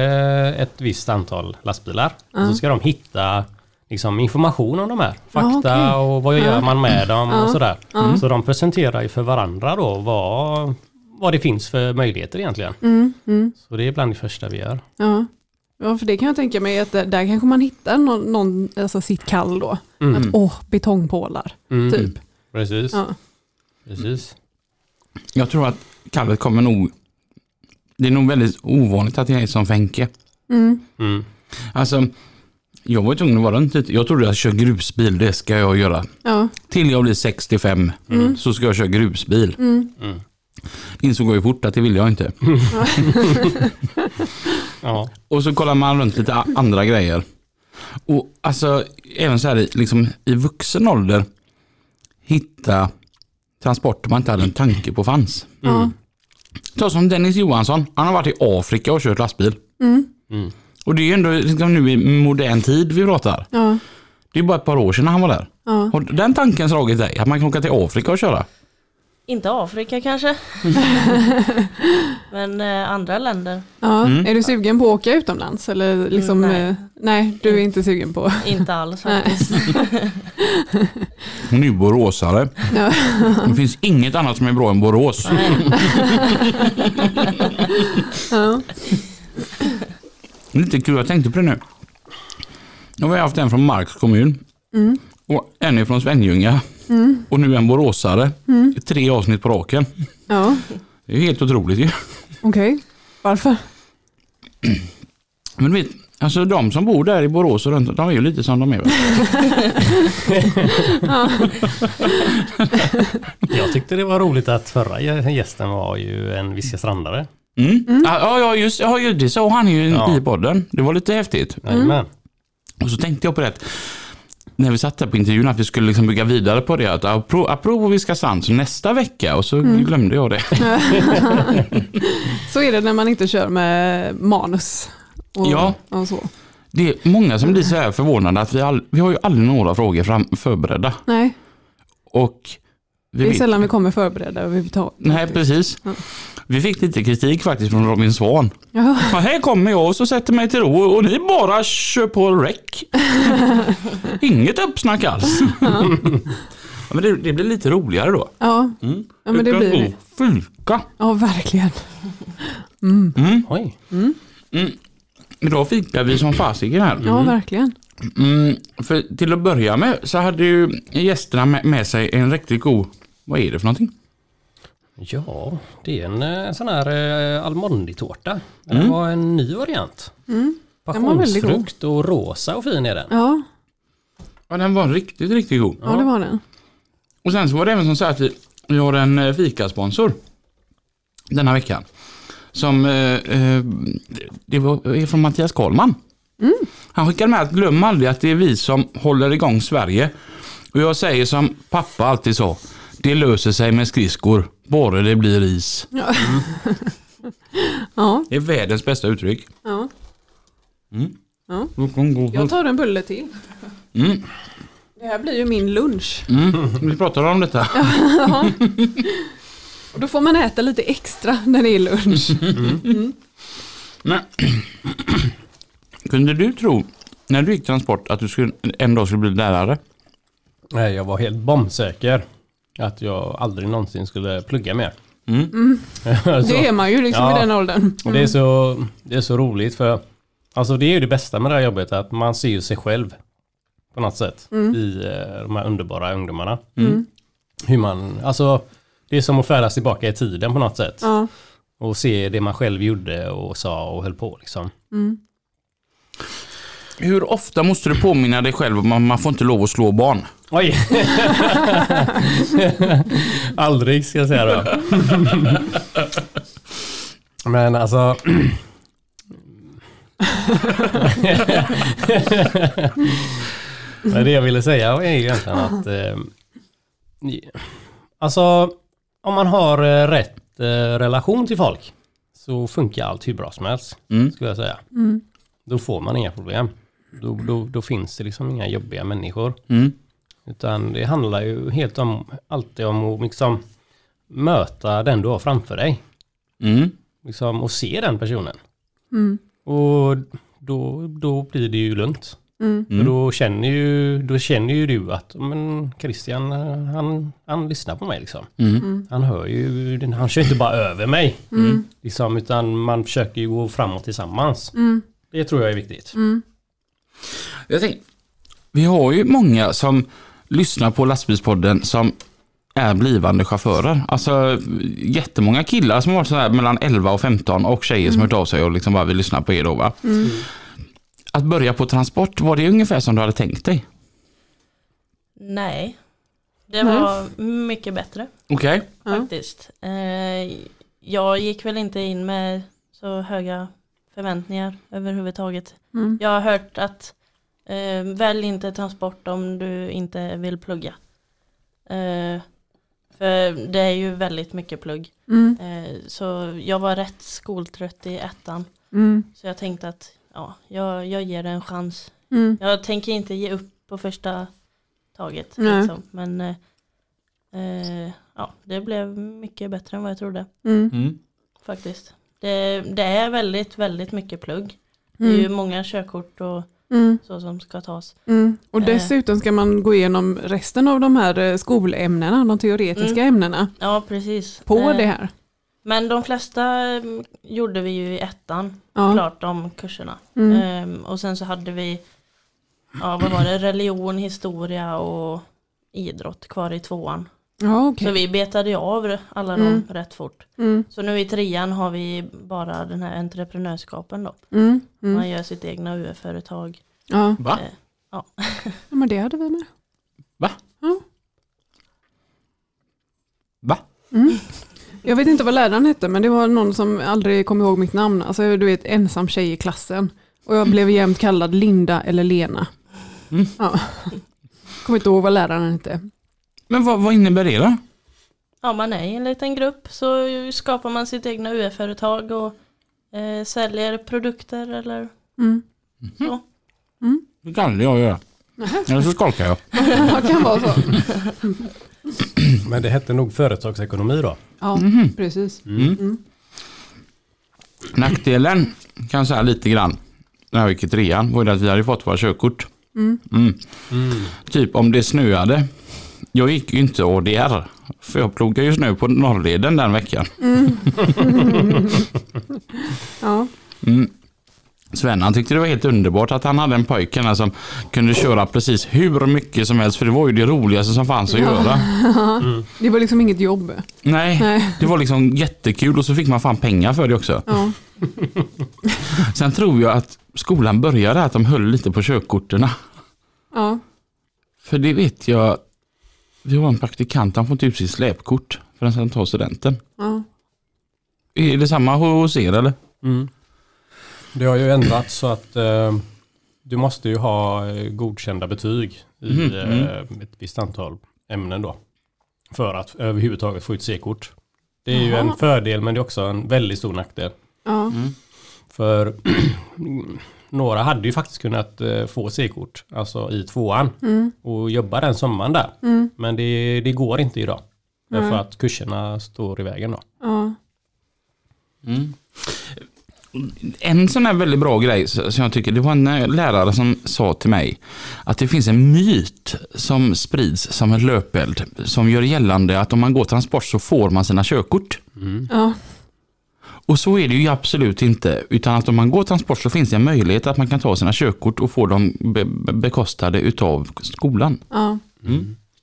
ett visst antal lastbilar. Och så ska de hitta liksom, information om de här. Fakta okej. och vad gör man med dem och sådär. Så de presenterar ju för varandra då vad, vad det finns för möjligheter egentligen. Mm, mm, Så det är bland det första vi gör. ja. ja, för det kan jag tänka mig att där, där kanske man hittar någon, någon alltså sitt kall då. Att åh, betongpålar, Mm. typ. Precis. Ja. Precis. Jag tror att kallet kommer nog... Det är nog väldigt ovanligt att jag är som Fenke. Mm. Mm. Alltså, jag var tvungen att vara runt lite. Jag trodde jag skulle köra grusbil, det ska jag göra. Ja. Till jag blir 65 så ska jag köra grusbil. Mm. Mm. Insåg jag ju fort att det vill jag inte. Ja. Och så kollar man runt lite andra grejer. Och alltså även så här i- liksom, i vuxen ålder hitta transporter man inte hade en tanke på fanns. Ja. Ta som Dennis Johansson, han har varit i Afrika och kört lastbil. Mm. Mm. Och det är ju ändå liksom, nu i modern tid vi pratar. Ja. Det är bara ett par år sedan han var där. Ja. Har den tanken slagit dig? Att man kan åka till Afrika och köra? Inte Afrika kanske. Men eh, andra länder. Ja. Mm. Är du sugen på att åka utomlands? Eller liksom, Mm, nej. eh, nej, du är inte sugen på. Inte alls faktiskt. Hon är ju boråsare. Ja. Det finns inget annat som är bra än Borås. Ja. Lite kul, jag tänkte på det nu. Nu har vi haft en från Marks kommun. Mm. Och en är från Svenljunga. Och nu en boråsare. Tre avsnitt på raken. Ja, Det är ju helt otroligt ju. okej. Varför? Men du vet, alltså de som bor där i Borås och runt, de är ju lite som de är. Jag tyckte det var roligt att förra gästen var ju en Viska Strandare. Mm. Ja, ja, just ja, ju- det sa han ju Ja. i podden. Det var lite häftigt. Jajamän. Och så tänkte jag på det när vi satt där på intervjun att vi skulle liksom bygga vidare på det. Att apro- apropå Viskasand så nästa vecka och så glömde jag det. Så är det när man inte kör med manus. Och, Ja. och så. Det är många som blir så här förvånade att vi, all, vi har ju aldrig några frågor fram, förberedda. Nej, Och vi det är sällan vi kommer förberedda överhuvudtaget. Nej, precis. Vi fick lite kritik faktiskt från Robin Svan. Ja, Ja, här kommer jag och så sätter mig till ro och ni bara kör på rec. Inget uppsnack alls. ja, men det, det blir lite roligare då. ja. Mm. ja men det Utan blir det. Fika. Ja, verkligen. Oj. Idag fikar vi som fasiken här. Ja, verkligen. Mm, för till att börja med så hade ju gästerna med sig en riktigt god, vad är det för någonting? Ja, det är en eh, sån här eh, almonditårta. Det Mm. var en ny variant. Mm. Passionsfrukt och rosa och fin är den. Ja, Ja, den var riktigt, riktigt god. ja, det var den. Och sen så var det även som så att vi, vi har en eh, fikasponsor denna veckan. Som eh, eh, det var, är från Mattias Karlman. Han skickade med att glöm aldrig att det är vi som håller igång Sverige. Och jag säger som pappa alltid sa. Det löser sig med skridskor, bara det blir is. Ja, Det är världens bästa uttryck. ja. Ja. Mm. Jag tar en bulle till. Mm. Det här blir ju min lunch. Mm. Vi pratar om detta. Och då får man äta lite extra när det är lunch. Men, kunde du tro, när du gick transport, att du skulle, en dag skulle bli lärare? Nej, jag var helt bombsäker. Att jag aldrig någonsin skulle plugga mer. Mm. Så- Det är man ju liksom Ja. i den åldern. Och det är, så, det är så roligt för Alltså det är ju det bästa med det här jobbet att man ser ju sig själv På något sätt i eh, de här underbara ungdomarna Mm. Hur man, alltså Det är som att färdas tillbaka i tiden på något sätt Ja. Och se det man själv gjorde och sa och höll på liksom Mm. Hur ofta måste du påminna dig själv om att man får inte lov att slå barn? Oj! Aldrig ska jag säga då. Men alltså... Men det jag ville säga är ju egentligen att... Eh, alltså, om man har eh, rätt eh, relation till folk så funkar allt hur bra som helst, Mm. skulle jag säga. Mm. Då får man inga problem. Då, då, då finns det liksom inga jobbiga människor. Mm. Utan det handlar ju helt om, alltid om att liksom möta den du har framför dig. Mm. Liksom, och se den personen. Mm. Och då, då blir det ju lugnt. Mm. För då känner ju, då känner ju du att men Christian, han, han lyssnar på mig liksom. Mm. Han hör ju, han kör inte bara över mig. Mm. Liksom, utan man försöker ju gå framåt tillsammans. Mm. Det tror jag är viktigt. Mm. Jag tänkte, vi har ju många som lyssnar på lastbilspodden som är blivande chaufförer. Alltså jättemånga killar som har varit så här mellan 11 och 15 och tjejer som har hört av sig och liksom bara vill lyssna på er då va. Mm. Att börja på transport, var det ungefär som du hade tänkt dig? Nej. Det Nej. var mycket bättre Okej. Ja. faktiskt. Eh, jag gick väl inte in med så höga förväntningar överhuvudtaget. Mm. Jag har hört att eh, välj inte transport om du inte vill plugga. Eh, för det är ju väldigt mycket plugg. Mm. Eh, så jag var rätt skoltrött i ettan. Mm. Så jag tänkte att ja, jag, jag ger det en chans. Mm. Jag tänker inte ge upp på första taget. Liksom. Men eh, eh, ja, det blev mycket bättre än vad jag trodde Mm. Mm. faktiskt. Det, det är väldigt, väldigt mycket plugg. Det är ju Mm. många körkort och Mm. så som ska tas. Mm. Och Eh. dessutom ska man gå igenom resten av de här eh, skolämnena, de teoretiska ämnena, Ja, precis. på Eh, det här. Men de flesta mm, gjorde vi ju i ettan, Ja. klart de kurserna. Mm. Ehm, och sen så hade vi, ja vad var det, religion, historia och idrott kvar i tvåan. Ja, okej. Så vi betade ju av alla Mm. dem rätt fort. Mm, Så nu i trean har vi bara den här entreprenörskapen då. mm, mm. Man gör sitt egna UF-företag. Ja. Va? Eh, Ja. ja, men det hade vi med. Va? Ja. Va? Jag vet inte vad läraren hette, men det var någon som aldrig kom ihåg mitt namn. Alltså du vet, ensam tjej i klassen. Och jag blev jämt kallad Linda eller Lena. Mm. Ja. Kommer inte ihåg vad läraren hette. Men vad, vad innebär det då? ja, man är i en liten grupp så skapar man sitt egna UF-företag och eh, säljer produkter eller Mm. så. Det kan aldrig jag göra. Eller så skolkar jag. Ja, kan vara så. Men det hette nog företagsekonomi då. Ja, precis. Mm. Nackdelen kan jag säga lite grann när jag gick i trean var ju att vi hade fått våra körkort. Mm. Typ om det snöade. Jag gick ju inte ADR. För jag plogade ju snö på norrleden den veckan. Ja. Mm. Sven han tyckte det var helt underbart att han hade en pojke här som kunde köra precis hur mycket som helst för det var ju det roligaste som fanns att göra. Det var liksom inget jobb. Nej, Nej. det var liksom jättekul och så fick man fan pengar för det också. Ja. Sen tror jag att skolan började att de höll lite på körkorterna. Ja. För det vet jag, vi har en praktikant, han får inte ut sitt släpkort förrän han tar studenten. Ja. Är det samma hos er eller? Mm. Det har ju ändrats så att eh, du måste ju ha eh, godkända betyg i Mhm, eh, ett visst antal ämnen då. För att överhuvudtaget få ut C-kort. Det är ju Jaha. en fördel men det är också en väldigt stor nackdel. Ja. För några hade ju faktiskt kunnat eh, få C-kort, alltså i tvåan, Mm. och jobba den sommaren där. Mm. Men det, det går inte idag. Därför Nej. att kurserna står i vägen då. Ja. En sån här väldigt bra grej som jag tycker, det var en eh, lärare som sa till mig att det finns en myt som sprids som en löpeld som gör gällande att om man går transport så får man sina körkort. Ja. Och så är det ju absolut inte, utan att om man går transport så finns det en möjlighet att man kan ta sina körkort och få dem be be bekostade utav skolan. Ja.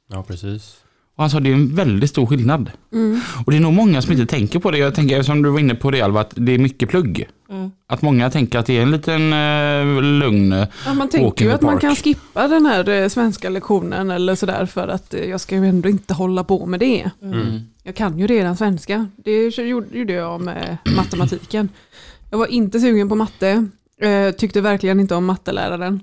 Ja, precis. Och han sa det är en väldigt stor skillnad. Mm. Och det är nog många som inte tänker på det. Jag tänker, som du var inne på det Alva, att det är mycket plugg. Mm. Att många tänker att det är en liten eh, lugn... Ja, man tänker ju att man park. kan skippa den här eh, svenska lektionen eller sådär för att eh, jag ska ju ändå inte hålla på med det. Mm. Jag kan ju redan svenska. Det gjorde jag med matematiken. Jag var inte sugen på matte, eh, tyckte verkligen inte om matteläraren.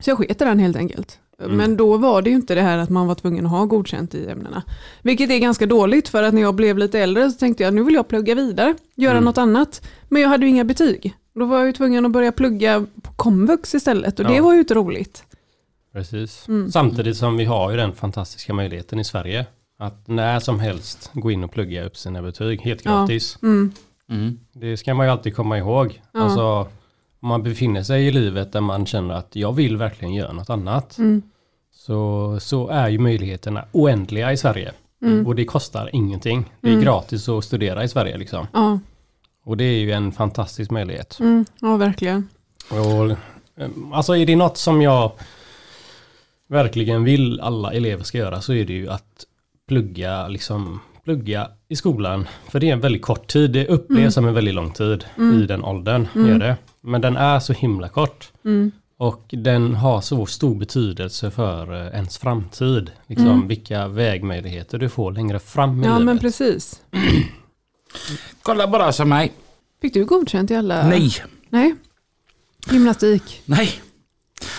Så jag sket den helt enkelt. Men då var det ju inte det här att man var tvungen att ha godkänt i ämnena. Vilket är ganska dåligt för att när jag blev lite äldre så tänkte jag nu vill jag plugga vidare, göra något annat. Men jag hade ju inga betyg. Då var jag ju tvungen att börja plugga på komvux istället och det Ja. var ju inte roligt. Precis. Mm. Samtidigt som vi har ju den fantastiska möjligheten i Sverige att när som helst gå in och plugga upp sina betyg helt Ja. gratis. Mm. Mm. Det ska man ju alltid komma ihåg. Ja. Alltså, om man befinner sig i livet där man känner att jag vill verkligen göra något annat. Mm. Så, så är ju möjligheterna oändliga i Sverige. Mm. Och det kostar ingenting. Det är Mm. gratis att studera i Sverige liksom. Ja. Och det är ju en fantastisk möjlighet. Mm. ja, verkligen. Och, eh, alltså är det något som jag verkligen vill alla elever ska göra så är det ju att plugga, liksom, plugga i skolan. För det är en väldigt kort tid. Det upplevs Mm. som en väldigt lång tid Mm. i den åldern. Är det. Men den är så himla kort. Mm. Och den har så stor betydelse för eh, ens framtid. Liksom Mm. vilka vägmöjligheter du får längre fram i Ja, livet. men precis. Kolla bara som mig. Fick du godkänt i alla? Nej, Nej. Gymnastik. nej.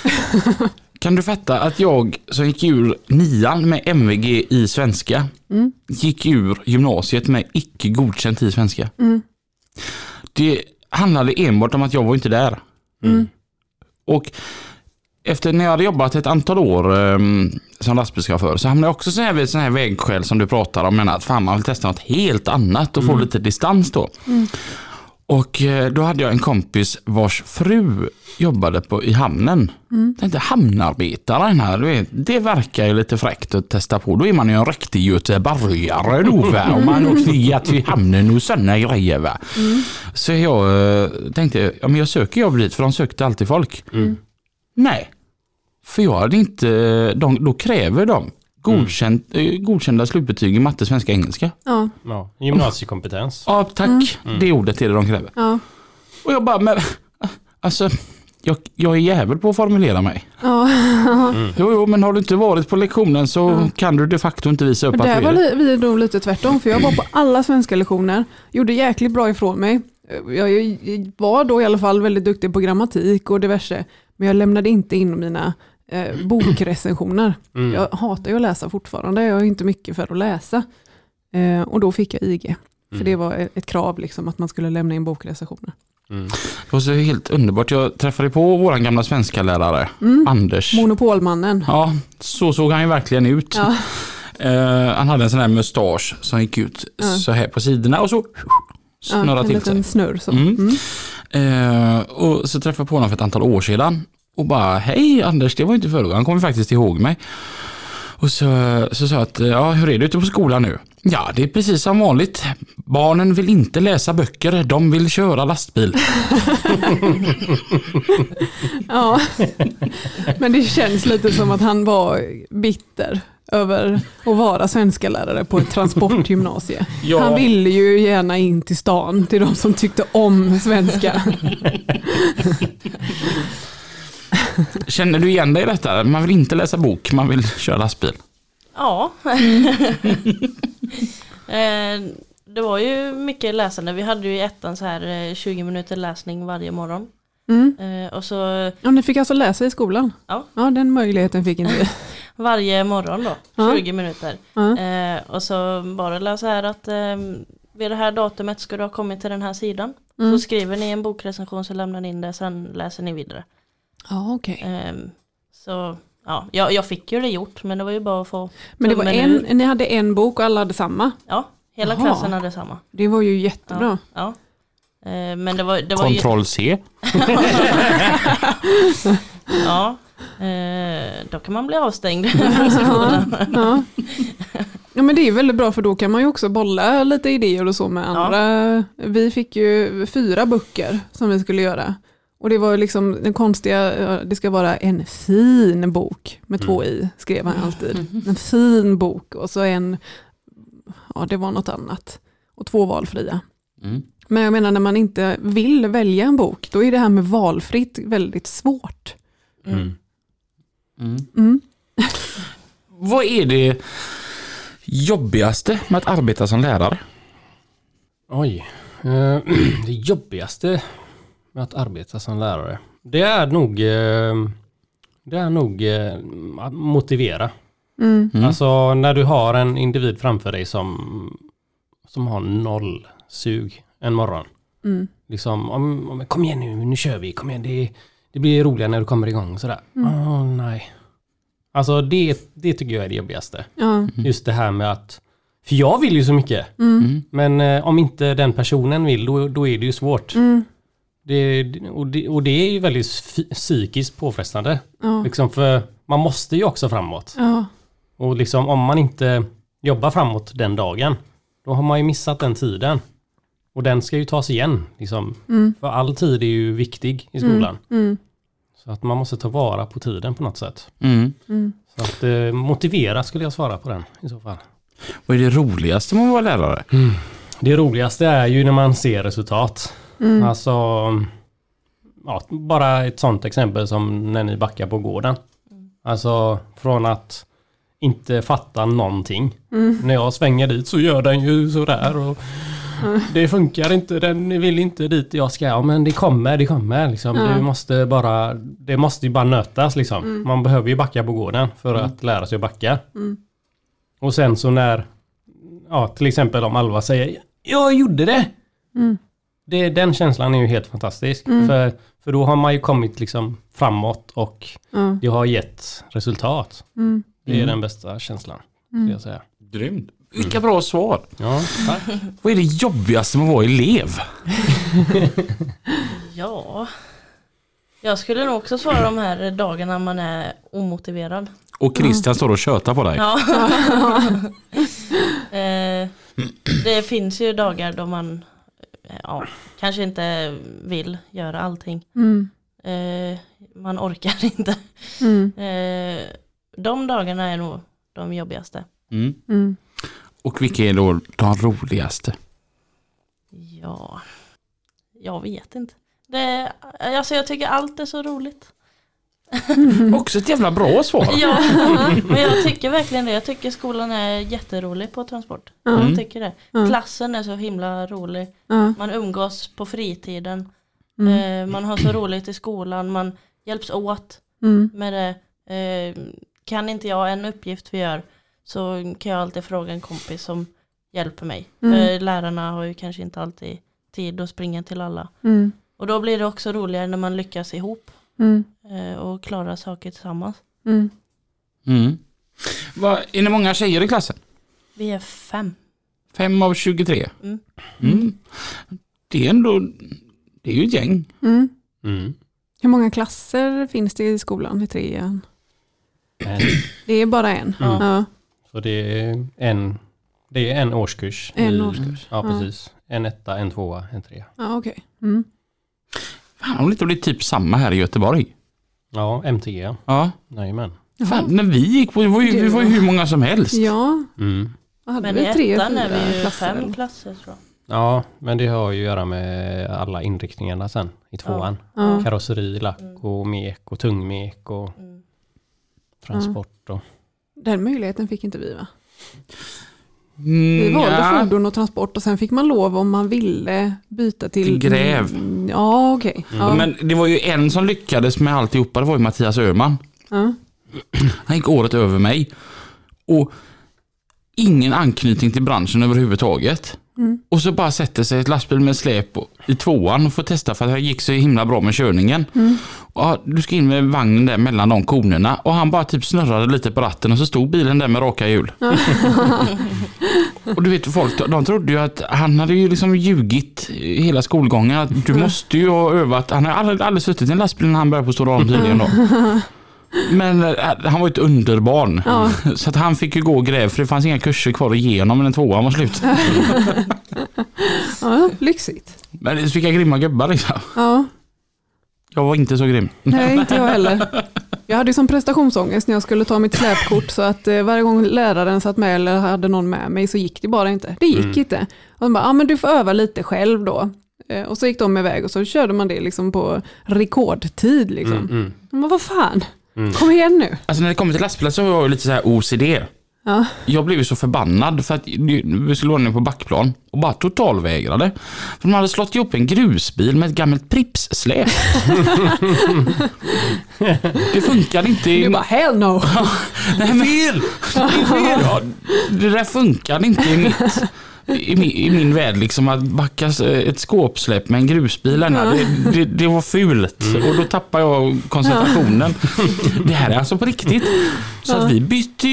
kan du fatta att jag som gick ur nian med MVG i svenska Mm. gick ur gymnasiet med icke godkänt i svenska. Mm. Det handlade enbart om att jag var inte där. Mm. Och efter när jag hade jobbat ett antal år um, som lastbilschaufför så hamnade jag också så här vid sån här vägskäl som du pratar om. Men att fan man vill testa något helt annat och få lite distans då. Mm. Och eh, då hade jag en kompis vars fru jobbade på, i hamnen. Mm. Tänkte hamnarbetaren här, vet, det verkar ju lite fräckt att testa på. Då är man ju en riktig göteborgare då va. Och man åker ner till hamnen och sådana grejer va. Så jag eh, tänkte, ja men jag söker jobb dit för de sökte alltid folk. Mm. Nej, för jag hade inte, de, då kräver de Godkänd, eh, godkända slutbetyg i matte, svenska, engelska. Ja, Ja, gymnasiekompetens. Ja, tack. Det ordet är det de kräver. ja, Och jag bara, men alltså, jag, jag är jävel på att formulera mig. ja. Jo, jo, men har du inte varit på lektionen så kan du de facto inte visa upp att där du var är det. vi då lite tvärtom, för jag var på alla svenska lektioner, gjorde jäkligt bra ifrån mig. Jag jag var då i alla fall väldigt duktig på grammatik och diverse, men jag lämnade inte in mina eh, bokrecensioner. Mm. Jag hatar ju att läsa fortfarande, jag är inte mycket för att läsa. Eh, och då fick jag IG, för Mm. det var ett krav liksom, att man skulle lämna in bokrecensioner. Mm. Det var så helt underbart. Jag träffade på vår gamla svenska lärare, Mm. Anders. Monopolmannen. Ja, så såg han ju verkligen ut. Ja. Eh, han hade en sån här mustasch som gick ut Ja. så här på sidorna och så Ja, snurrade en till liten sig. snurr så. Mm. Eh, och så träffade jag på honom för ett antal år sedan och bara hej Anders, det var inte förra gången. Han kommer faktiskt ihåg mig. Och så, så sa jag att ja, hur är det ute på skolan nu? Ja, det är precis som vanligt. Barnen vill inte läsa böcker, de vill köra lastbil. Ja, men det känns lite som att han var bitter över att vara svenska lärare på ett transportgymnasie. Ja. Han ville ju gärna in till stan till de som tyckte om svenska. Känner du igen dig i detta? Man vill inte läsa bok, man vill köra lastbil. Ja. Eh, det var ju mycket läsande. Vi hade ju i ettan så här eh, 20 minuter läsning varje morgon. Mm. Eh, Och så Och ni fick alltså läsa i skolan? Ja. Ja, den möjligheten fick inte vi. varje morgon då, Ja. 20 minuter. Ja. Eh, Och så bara läsa här att eh, vid det här datumet ska du ha kommit till den här sidan. Mm. Så skriver ni en bokrecension så lämnar ni in det, sen läser ni vidare. Ja, okej. Eh, Så ja, jag, jag fick ju det gjort men det var ju bara att få Men det var en, ur. ni hade en bok och alla hade samma? Ja, hela Jaha. klassen hade samma. Det var ju jättebra. Ja. Eh, Men det var, det var ju... Kontroll C. Ja, eh, då kan man bli avstängd. Ja, ja. ja men det är väldigt bra för då kan man ju också bolla lite idéer och så med andra. Vi fick ju fyra böcker som vi skulle göra. Och det var liksom den konstiga, ja, det ska vara en fin bok med två i, skrev han alltid. En fin bok och så en, ja det var något annat. Och två valfria. Mm. Men jag menar när man inte vill välja en bok, då är det här med valfritt väldigt svårt. Mm. Mm. Mm. Vad är det jobbigaste med att arbeta som lärare? Oj. Eh, Det jobbigaste med att arbeta som lärare. Det är nog, eh, det är nog eh, att motivera. Mm. Mm. Alltså när du har en individ framför dig som, som har noll sug en morgon. Mm. Liksom, om, om, kom igen nu, nu kör vi, kom igen, det, det blir roligare när du kommer igång sådär. Åh nej. Alltså det, det tycker jag är det jobbigaste. Ja. Just det här med att, för jag vill ju så mycket. Mm. Men eh, om inte den personen vill, då, då är det ju svårt. Mm. Det, och, det, och det är ju väldigt psykiskt påfrestande. Ja. Liksom för man måste ju också framåt. Ja. Och liksom om man inte jobbar framåt den dagen, då har man ju missat den tiden. Och den ska ju tas igen. Liksom. Mm. För all tid är ju viktig i skolan. Mm. Så att man måste ta vara på tiden på något sätt. Mm. Mm. Så att eh, motivera skulle jag svara på den i så fall. Vad är det roligaste med att vara lärare? Det roligaste är ju när man ser resultat. Mm. Alltså, ja, bara ett sånt exempel som när ni backar på gården. Alltså från att inte fatta någonting. Mm. När jag svänger dit så gör den ju sådär och det funkar inte, den vill inte dit jag ska. Ja, men det kommer, det kommer liksom. Ja. Det måste bara, det måste ju bara nötas liksom. Man behöver ju backa på gården för att lära sig att backa. Mm. Och sen så när, ja till exempel om Alva säger Jag gjorde det! Mm. det den känslan är ju helt fantastisk. Mm. För, för då har man ju kommit liksom framåt och Ja. det har gett resultat. Mm. Det är Mm. den bästa känslan. Skulle jag säga. Grymt. Vilka bra svar. Ja, tack. Vad är det jobbigaste med att vara elev? Ja. Jag skulle nog också svara de här dagarna man är omotiverad. Och Christian står och tjötar på dig. Ja. eh, det finns ju dagar då man ja, kanske inte vill göra allting. Mm. Eh, man orkar inte. Mm. Eh, de dagarna är nog de jobbigaste. Mm. Mm. Och vilka är då de roligaste? Ja, jag vet inte. Det, alltså jag tycker allt är så roligt. Också ett jävla bra svar. Ja, men jag tycker verkligen det. Jag tycker skolan är jätterolig på transport. Mm. Jag tycker det. Mm. Klassen är så himla rolig. Ja. Man umgås på fritiden. Mm. Eh, man har så roligt i skolan. Man hjälps åt Mm. med det. Eh, kan inte jag en uppgift vi gör så kan jag alltid fråga en kompis som hjälper mig. Mm. För lärarna har ju kanske inte alltid tid att springa till alla. Mm. Och då blir det också roligare när man lyckas ihop Mm. eh, och klarar saker tillsammans. Mm. Mm. Vad- är det många tjejer i klassen? Vi är fem. Fem av 23? Mm. Mm. Det är ändå, det är ju ett gäng. Mm. Mm. Hur många klasser finns det i skolan i trean? En. Det är bara en. Ja. Ja. Så det är en, det är en årskurs. En i, årskurs. Ja, Ja. precis. En etta, en tvåa, en trea. Ja, okej. Mm. Fan, om det inte blir typ samma här i Göteborg. Ja, MTG. ja. Ja. Jajamän. Fan, när vi gick på, det var ju, vi var ju hur många som helst. Ja, Mm. hade Men i väl tre, ettan är fyra vi ju klasser. fem klasser tror jag. Ja, men det har ju att göra med alla inriktningarna sen i tvåan. Ja. Karosseri, lack och mek och tungmek och Mm. transport. Och, Den möjligheten fick inte vi va? Mm, Vi valde ja. fordon och transport och sen fick man lov om man ville byta till... Till gräv. Mm, Ja, okej. Ja. Men det var ju en som lyckades med alltihopa, det var ju Mattias Öhman. Ja. Han gick året över mig. Och ingen anknytning till branschen överhuvudtaget. Mm. Och så bara sätter sig ett lastbil med släp i tvåan och får testa för att det gick så himla bra med körningen. Mm. Och, du ska in med vagnen där mellan de konerna och han bara typ snurrade lite på ratten och så stod bilen där med raka hjul. och du vet folk, de trodde ju att han hade ju liksom ljugit hela skolgången. Att du måste ju ha övat. Han har aldrig, aldrig suttit i en lastbil när han började på Stora Holm tydligen då. Men eh, han var ju ett underbarn. Ja. Så att han fick ju gå och gräv för det fanns inga kurser kvar att ge honom när tvåan var slut. ja, lyxigt. Men vilka grymma gubbar liksom. Ja, Jag var inte så grym. nej inte jag heller. Jag hade ju som prestationsångest när jag skulle ta mitt släpkort så att eh, varje gång läraren satt med eller hade någon med mig så gick det bara inte. Det gick Mm. inte. Och de bara, ja men du får öva lite själv då. Eh, Och så gick de iväg och så körde man det liksom på rekordtid. Liksom. mm, mm, Men vad fan, mm. kom igen nu. Alltså när det kommer till lastbilar så har jag ju lite så här OCD. Ja. Jag blev ju så förbannad för att vi skulle nere på backplan och bara totalvägrade. För de hade slått ihop en grusbil med ett gammalt Pripps-släp. det funkade inte. Du I, bara, hell no. Nej, men, fel! Det är fel! Ja, det där funkade inte i mitt i min, i min värld liksom att backa ett skåpsläp med en grusbil Ja. det, det, det var fult och då tappade jag koncentrationen. Det här är alltså på riktigt. Så Ja. att vi bytte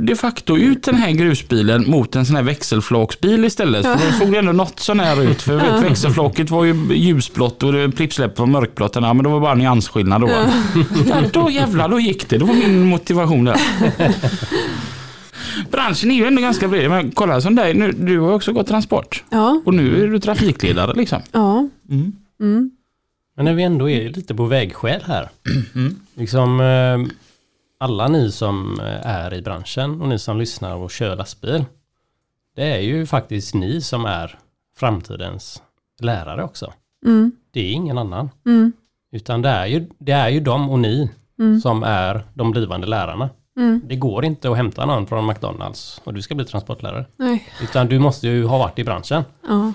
de facto ut den här grusbilen mot en sån här växelflåksbil istället. För då såg det ändå något sån här ut. För Ja. växelflåket var ju ljusblått och prippsläppet var mörkblått. Ja, men det var bara nyansskillnad då. Ja, då jävlar, då gick det. Det var min motivation där. Branschen är ju ändå ganska bred. Men kolla som dig, nu, du har också gått transport. Ja, Och nu är du trafikledare liksom. ja. Mm. Mm. Men när vi ändå är lite på vägskäl här. Mm. Liksom eh, alla ni som eh, är i branschen och ni som lyssnar och kör lastbil. Det är ju faktiskt ni som är framtidens lärare också. Mm. Det är ingen annan. Mm. Utan det är ju, det är ju de och ni Mm. som är de blivande lärarna. Mm. Det går inte att hämta någon från McDonalds och du ska bli transportlärare. Nej. Utan du måste ju ha varit i branschen. Ja.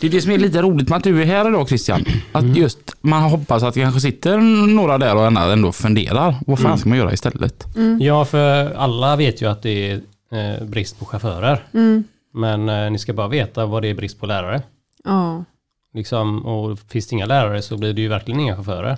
Det är det som är lite roligt med att du är här idag Christian. Att Mm. just man hoppas att det kanske sitter några där och ändå funderar. Vad fan Mm. ska man göra istället? Mm. Ja, för alla vet ju att det är eh, brist på chaufförer. Mm. Men eh, ni ska bara veta vad det är brist på lärare. Ja. Liksom, och finns det inga lärare så blir det ju verkligen inga chaufförer.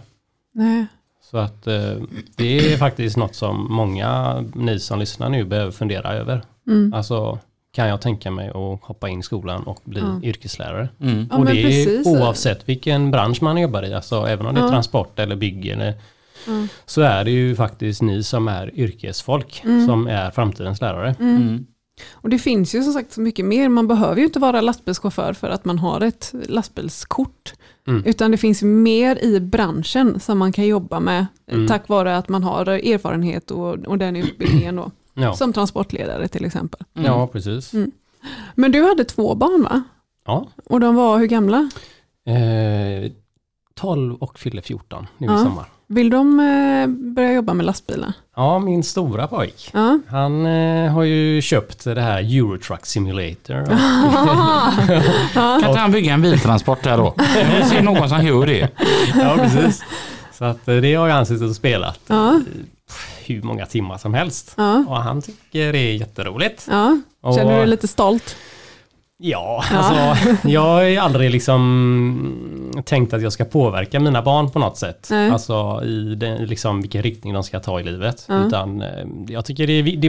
Nej. Så att eh, det är faktiskt något som många ni som lyssnar nu behöver fundera över. Mm. Alltså, kan jag tänka mig att hoppa in i skolan och bli Ja. yrkeslärare? Mm. Ja, och det är precis. oavsett vilken bransch man jobbar i, alltså även om det är Ja. transport eller bygg eller så är det ju faktiskt ni som är yrkesfolk Mm. som är framtidens lärare. Mm. Mm. Och det finns ju som sagt så mycket mer. Man behöver ju inte vara lastbilschaufför för att man har ett lastbilskort. Mm. Utan det finns mer i branschen som man kan jobba med. eh, Mm. Tack vare att man har erfarenhet och, och den utbildningen. Då. Ja, Som transportledare till exempel. ja precis. Men du hade två barn va? Ja. Och de var hur gamla? Eh, 12 och fyller 14 nu Ja. i sommar. Vill de eh, börja jobba med lastbilar? Ja, min stora pojk. Ja. Han eh, har ju köpt det här Eurotruck Simulator. Och, Kan inte han bygga en biltransport där då? Jag ser någon som gör det. ja, precis. Så att eh, det har han suttit och spelat Ja. hur många timmar som helst. Ja. Och han tycker det är jätteroligt. Ja. Känner du dig lite stolt? Ja, alltså jag har aldrig liksom tänkt att jag ska påverka mina barn på något sätt. Nej. Alltså i den, liksom vilken riktning de ska ta i livet. Ja. Utan eh, jag tycker det är, det,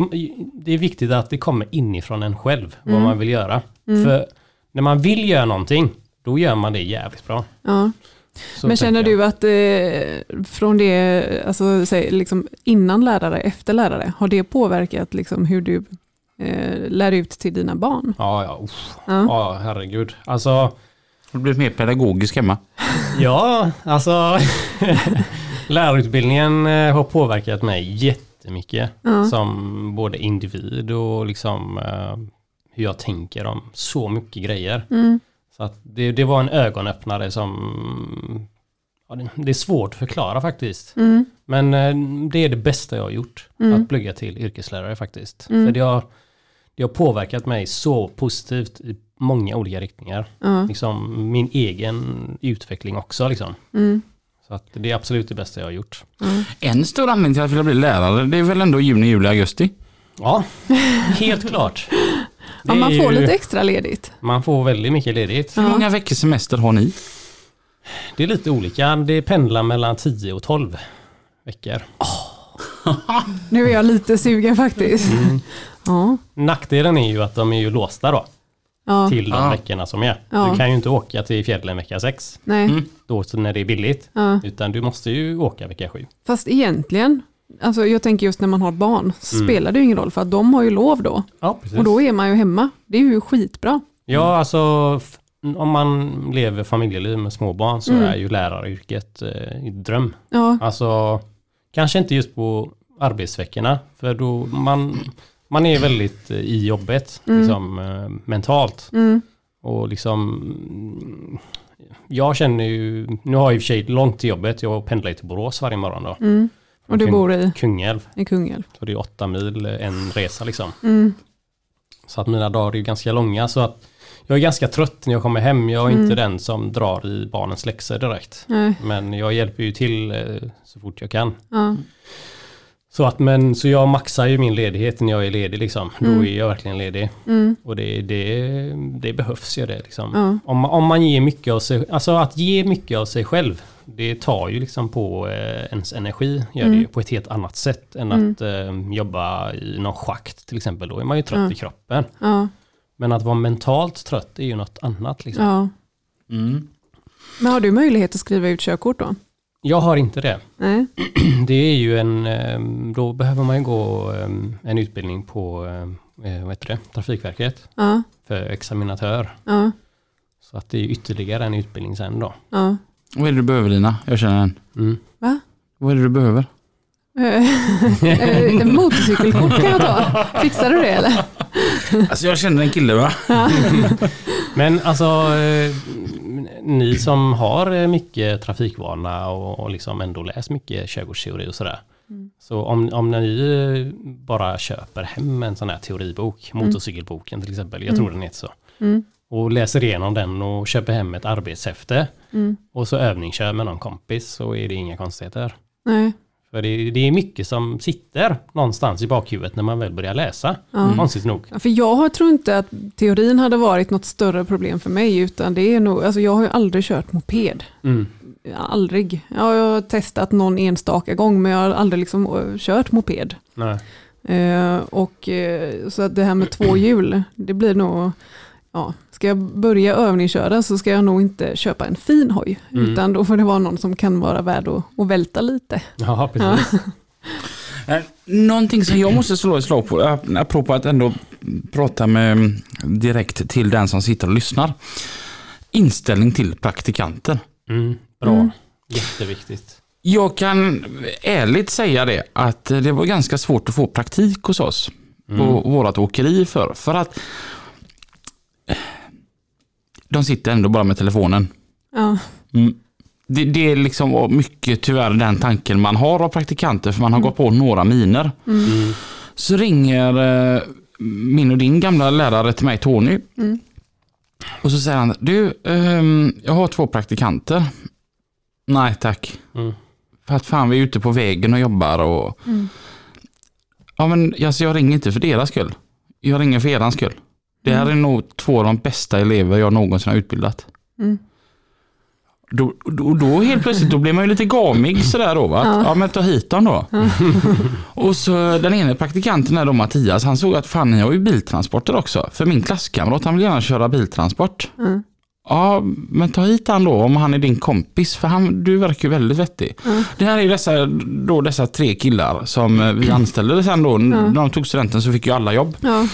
det är viktigt att det kommer inifrån en själv, Mm. vad man vill göra. För när man vill göra någonting, då gör man det jävligt bra. Ja. Så Men känner du att eh, från det, alltså säg, liksom innan lärare, efter lärare, har det påverkat liksom hur du eh, lär ut till dina barn? Ja, ja, uff. Ja. ja, herregud. Alltså, Har du blivit mer pedagogisk hemma? Ja, alltså lärarutbildningen eh, har påverkat mig jättemycket Ja. som både individ och liksom eh, hur jag tänker om så mycket grejer. Mm. Så att det, det var en ögonöppnare som ja, det, det är svårt att förklara faktiskt. Mm. Men eh, det är det bästa jag har gjort, Mm. att plugga till yrkeslärare faktiskt. Mm. För det har, det har påverkat mig så positivt i många olika riktningar. Ja. Liksom min egen utveckling också liksom. Mm. Så att det är absolut det bästa jag har gjort. En stor anledning till att vilja bli lärare, det är väl ändå juni, juli, augusti? Ja, helt klart. Ja, man får ju- lite extra ledigt. Man får väldigt mycket ledigt. Hur många veckors semester har ni? Det är lite olika. Det pendlar mellan 10 och 12 veckor. Nu är jag lite sugen faktiskt. Mm. Ja. Nackdelen är ju att de är ju låsta då Ja. till de veckorna som är. Ja. Du kan ju inte åka till fjällen vecka 6 Nej. då så när det är billigt. Ja. Utan du måste ju åka vecka 7. Fast egentligen, alltså jag tänker just när man har barn, spelar det ju ingen roll för att de har ju lov då. Ja, precis. Och då är man ju hemma. Det är ju skitbra. Ja, alltså f- om man lever familjeliv med småbarn så Mm. är ju läraryrket eh, en dröm. Ja, Alltså, kanske inte just på arbetsveckorna, för då man, man är väldigt eh, i jobbet, liksom eh, mentalt. mm. Och liksom, mm, jag känner ju, nu har jag i och för sig långt till jobbet, jag pendlar till Borås varje morgon då. Mm. Och du Kung- bor i, Kungälv, i Kungälv. så det är åtta mil eh, en resa liksom. Mm. Så att mina dagar är ganska långa, så att jag är ganska trött när jag kommer hem. Jag är Mm. inte den som drar i barnens läxor direkt. Nej. Men jag hjälper ju till så fort jag kan. Ja. Så att men så jag maxar ju min ledighet när jag är ledig liksom. Då är jag verkligen ledig. Mm. Och det, det, det behövs ju det liksom. Ja. Om, man- om man ger mycket av sig, alltså att ge mycket av sig själv. Det tar ju liksom på eh, ens energi, gör det ju på ett helt annat sätt än att eh, jobba i någon schakt till exempel. Då är man ju trött Ja. i kroppen. Ja. Men att vara mentalt trött är ju något annat liksom. ja. Mm. Men har du möjlighet att skriva ut körkort då? Jag har inte det. Nej. Det är ju en, eh, då behöver man ju gå eh, en utbildning på, eh, vad heter det, Trafikverket Ja. för examinatör. Ja. Så att det är ytterligare en utbildning sen då. Ja. Vad är det du behöver Lina? Jag känner en. Mm. Va? Vad är det du behöver? Eh, Motorcykelkort kan jag ta. Fixar du det eller? Alltså jag känner en kille va? Men alltså, eh, ni som har eh, mycket trafikvana och, och liksom ändå läst mycket körkortsteori och sådär. Så om, om ni eh, bara köper hem en sån här teoribok, motorcykelboken till exempel, jag tror den heter så. Mm. Och läser igenom den och köper hem ett arbetshäfte. Mm. Och så övningskör med någon kompis så är det inga konstigheter. Nej. För det, det är mycket som sitter någonstans i bakhuvudet när man väl börjar läsa. Ja. Konstigt nog. Ja, För jag tror inte att teorin hade varit något större problem för mig, utan det är nog, alltså jag har ju aldrig kört moped. Mm. Aldrig. Ja, jag har testat någon enstaka gång, men jag har aldrig liksom eh, kört moped. Nej. Eh, och eh, så att det här med två hjul, det blir nog, ja, ska jag börja övningsköra så ska jag nog inte köpa en fin hoj, Mm. utan då får det vara någon som kan vara värd att, att välta lite. Ja, precis. Eh, Någonting som jag måste slå ett slag på, eh, apropå att ändå prata med mm, direkt till den som sitter och lyssnar. Inställning till praktikanter. Mm. Bra. Mm. Jätteviktigt. Jag kan ärligt säga det att det var ganska svårt att få praktik hos oss på vårt åkeri för. För att de sitter ändå bara med telefonen. Ja. Det, det är liksom mycket tyvärr den tanken man har av praktikanter för man har gått på några miner. Så ringer eh, min och din gamla lärare till mig, Tony. Och så säger han, du, ehm, jag har två praktikanter. Nej tack. Mm. För att fan vi är ute på vägen och jobbar och... Ja men alltså, jag ringer inte för deras skull. Jag ringer för eran skull. Det här är nog två av de bästa elever jag någonsin har utbildat. Mm. Då, då, då helt plötsligt då blir man ju lite gamig sådär då va. Att, ja. men ta hit dem då. och så den ena praktikanten där då Mattias, han såg att fan ni har ju biltransporter också. För min klasskamrat han vill gärna köra biltransport. Mm. Ja, men ta hit han då om han är din kompis, för han, du verkar ju väldigt vettig. Det här är dessa, då, dessa tre killar som eh, vi anställde sen då. När de tog studenten så fick ju alla jobb. Ja.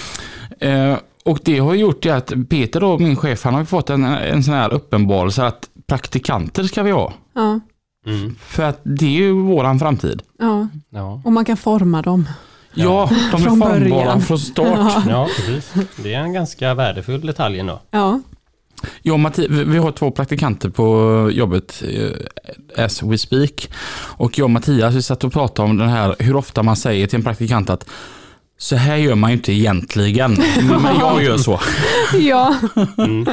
Eh, och det har gjort det att Peter då, min chef, han har fått en, en sån här uppenbarelse att praktikanter ska vi ha. Ja. Mm. För att det är ju våran framtid. ja. Ja. Och man kan forma dem. Ja, de är Från formbara början. från start. ja, precis. Det är en ganska värdefull detalj ändå. Ja. Jag och Matti, vi vi har två praktikanter på jobbet eh, as we speak. Och jag och Mattias vi satt och pratade om den här hur ofta man säger till en praktikant att så här gör man ju inte egentligen, men jag gör så. Ja. Mm.